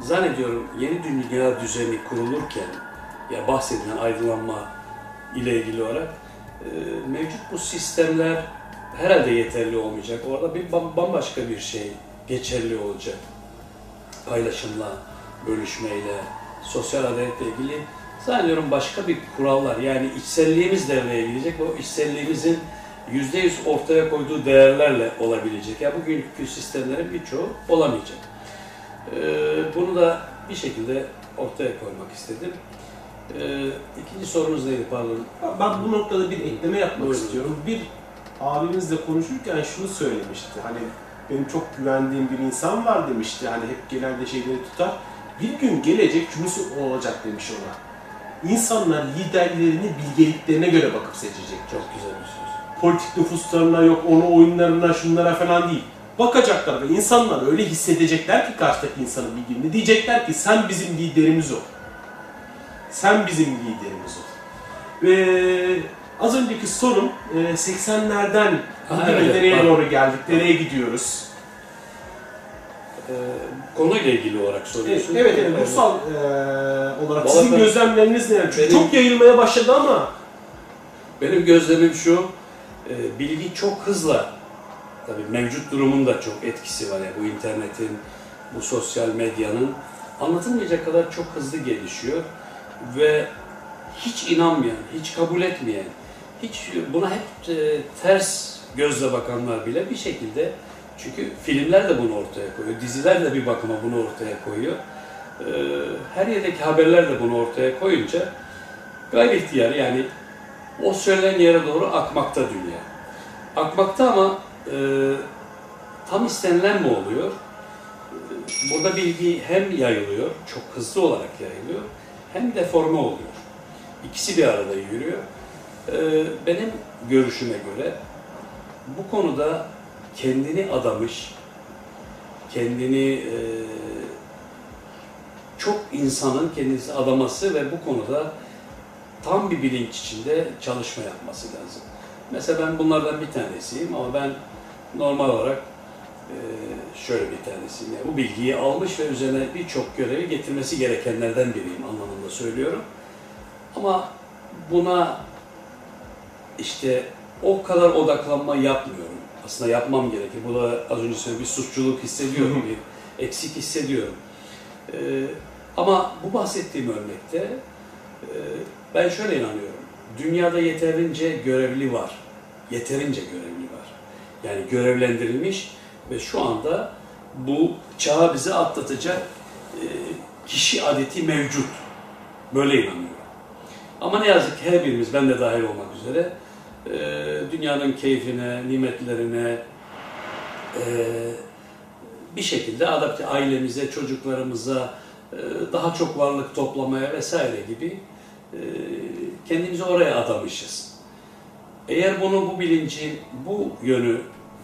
zannediyorum yeni dünya düzeni kurulurken, ya bahsedilen aydınlanma ile ilgili olarak e, mevcut bu sistemler herhalde yeterli olmayacak. Orada bir bam- bambaşka bir şey geçerli olacak. Paylaşımla, bölüşmeyle, sosyal adaletle ilgili zannediyorum başka bir kurallar yani içselliğimiz devreye girecek. O içselliğimizin yüzde yüz ortaya koyduğu değerlerle olabilecek. Ya bugünkü sistemlerin birçoğu olamayacak. Ee, bunu da bir şekilde ortaya koymak istedim. Ee, ikinci sorunuz neydi pardon? Ben bu noktada bir ekleme yapmak Buyurun. istiyorum. Bir abimizle konuşurken şunu söylemişti. Hani benim çok güvendiğim bir insan var demişti. Hani hep genelde şeyleri tutar. Bir gün gelecek şunu olacak demiş ona. İnsanlar liderlerini bilgeliklerine göre bakıp seçecek. Çok güzel bir söz. Politik nüfuslarına yok, onu oyunlarına, şunlara falan değil. Bakacaklar ve insanlar öyle hissedecekler ki karşıdaki insanın bilgini. Diyecekler ki sen bizim liderimiz ol. Sen bizim liderimiz ol. Ve az önceki sorum e, 80'lerden Ha, bugüne evet, nereye bak. doğru geldik, nereye gidiyoruz? Ee, konuyla ilgili olarak soruyorsun. evet, evet ruhsal e, olarak Vallahi sizin ben- gözlemleriniz neler? Çünkü Benim- çok yayılmaya başladı ama Benim gözlemim şu, e, bilgi çok hızla, tabii mevcut durumun da çok etkisi var ya bu internetin, bu sosyal medyanın anlatılmayacak kadar çok hızlı gelişiyor ve hiç inanmayan, hiç kabul etmeyen, hiç buna hep e, ters gözle bakanlar bile bir şekilde çünkü filmler de bunu ortaya koyuyor, diziler de bir bakıma bunu ortaya koyuyor. E, Her yerdeki haberler de bunu ortaya koyunca gayri ihtiyar yani o söylenen yere doğru akmakta dünya. Akmakta ama e, tam istenilen mi oluyor? E, Burada bilgi hem yayılıyor, çok hızlı olarak yayılıyor, hem deforme oluyor. İkisi bir arada yürüyor. E, benim görüşüme göre bu konuda kendini adamış, kendini e, çok insanın kendisi adaması ve bu konuda tam bir bilinç içinde çalışma yapması lazım. Mesela ben bunlardan bir tanesiyim ama ben normal olarak e, şöyle bir tanesiyim. Yani bu bilgiyi almış ve üzerine birçok görevi getirmesi gerekenlerden biriyim anlamında söylüyorum. Ama buna işte o kadar odaklanma yapmıyorum. Aslında yapmam gerekir. Bu da az önce söylediğim bir suçluluk hissediyorum, bir eksik hissediyorum. E, ama bu bahsettiğim örnekte e, ben şöyle inanıyorum. Dünyada yeterince görevli var. Yeterince görevli var. Yani görevlendirilmiş ve şu anda bu çağı bize atlatacak e, kişi adeti mevcut. Böyle inanıyorum. Ama ne yazık ki her birimiz, ben de dahil olmak üzere, e, dünyanın keyfine, nimetlerine e, bir şekilde adapte ailemize, çocuklarımıza e, daha çok varlık toplamaya vesaire gibi kendimizi oraya adamışız. Eğer bunu bu bilinci, bu yönü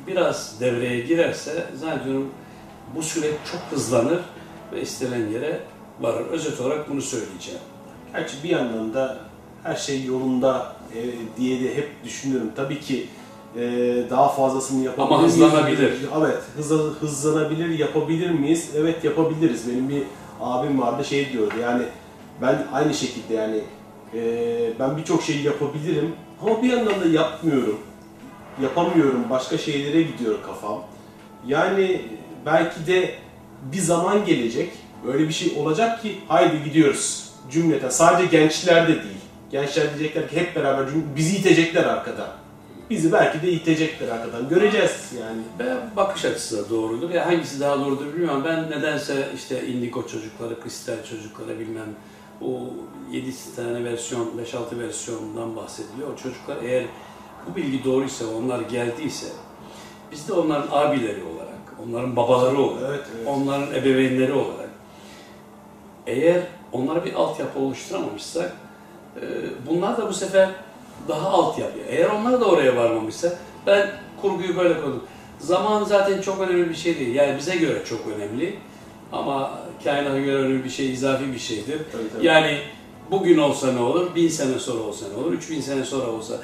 biraz devreye girerse zannediyorum bu süreç çok hızlanır ve istenen yere varır. Özet olarak bunu söyleyeceğim. Gerçi bir yandan da her şey yolunda e, diye de hep düşünüyorum. Tabii ki e, daha fazlasını yapabilir Ama miyiz? hızlanabilir. Evet, hızla, hızlanabilir, yapabilir miyiz? Evet yapabiliriz. Benim bir abim vardı şey diyordu yani ben aynı şekilde yani e, ben birçok şeyi yapabilirim ama bir yandan da yapmıyorum. Yapamıyorum, başka şeylere gidiyor kafam. Yani belki de bir zaman gelecek, böyle bir şey olacak ki haydi gidiyoruz cümleten. Sadece gençler de değil. Gençler diyecekler ki hep beraber bizi itecekler arkadan. Bizi belki de itecekler arkadan. Göreceğiz yani. Ben bakış açısı da doğrudur. Ya hangisi daha doğrudur bilmiyorum. Ben nedense işte indigo çocukları, kristal çocukları bilmem o 7 tane versiyon, 5-6 versiyondan bahsediliyor. O çocuklar eğer bu bilgi doğruysa, onlar geldiyse biz de onların abileri olarak, onların babaları olarak, Evet, evet. onların ebeveynleri olarak eğer onlara bir altyapı oluşturamamışsak e, bunlar da bu sefer daha altyapı. Eğer onlar da oraya varmamışsa ben kurguyu böyle koydum. Zaman zaten çok önemli bir şey değil. Yani bize göre çok önemli ama kainata göre önemli bir şey, izafi bir şeydir. Tabii, tabii. Yani bugün olsa ne olur, bin sene sonra olsa ne olur, üç bin sene sonra olsa.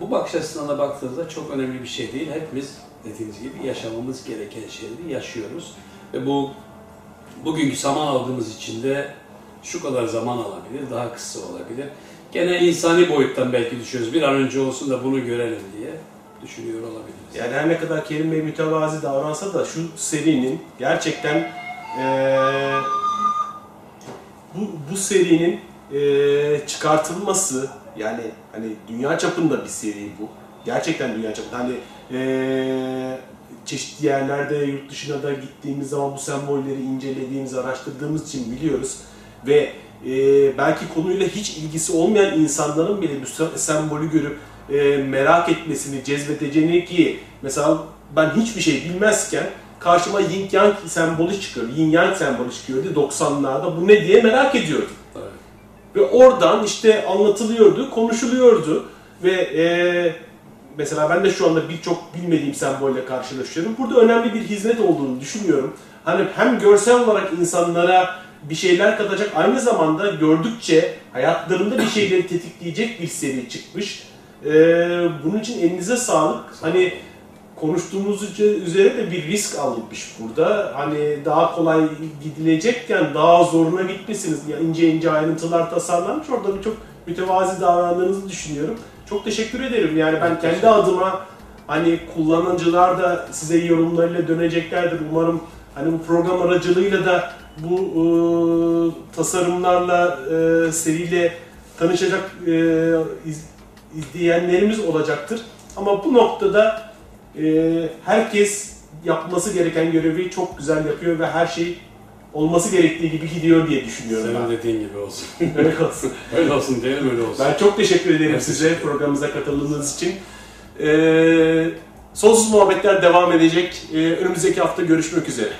Bu bakış açısından da baktığınızda çok önemli bir şey değil. Hepimiz dediğiniz gibi yaşamamız gereken şeyleri yaşıyoruz. Ve bu bugünkü zaman aldığımız için de şu kadar zaman alabilir, daha kısa olabilir. Gene insani boyuttan belki düşüyoruz. Bir an önce olsun da bunu görelim diye düşünüyor olabiliriz. Yani her ne kadar Kerim Bey mütevazi davransa da şu serinin gerçekten eee, bu, bu serinin eee, çıkartılması yani hani dünya çapında bir seri bu. Gerçekten dünya çapında. Hani eee, çeşitli yerlerde yurt dışına da gittiğimiz zaman bu sembolleri incelediğimiz, araştırdığımız için biliyoruz. Ve eee, belki konuyla hiç ilgisi olmayan insanların bile bu se- sembolü görüp eee, merak etmesini, cezbedeceğini ki mesela ben hiçbir şey bilmezken karşıma Yin Yang sembolü çıkıyor. Yin Yang sembolü çıkıyordu 90'larda. Bu ne diye merak ediyordum. Evet. Ve oradan işte anlatılıyordu, konuşuluyordu ve e, mesela ben de şu anda birçok bilmediğim sembolle karşılaşıyorum. Burada önemli bir hizmet olduğunu düşünüyorum. Hani hem görsel olarak insanlara bir şeyler katacak, aynı zamanda gördükçe hayatlarında bir şeyleri tetikleyecek bir seri çıkmış. E, bunun için elinize sağlık. Hani konuştuğumuz üze- üzere de bir risk alınmış burada. Hani daha kolay gidilecekken daha zoruna gitmesiniz. Ya ince ince ayrıntılar tasarlanmış. Orada bir çok mütevazi davrandığınızı düşünüyorum. Çok teşekkür ederim. Yani ben kendi adıma hani kullanıcılar da size yorumlarıyla döneceklerdir. Umarım hani bu program aracılığıyla da bu e, tasarımlarla e, seriyle tanışacak e, iz- izleyenlerimiz olacaktır. Ama bu noktada ee, herkes yapması gereken görevi çok güzel yapıyor ve her şey olması gerektiği gibi gidiyor diye düşünüyorum Senin ben. dediğin gibi olsun. Öyle olsun. öyle olsun diyelim öyle olsun. Ben çok teşekkür ederim Ben size teşekkür programımıza katıldığınız için. Ee, sonsuz muhabbetler devam edecek. Ee, önümüzdeki hafta görüşmek üzere.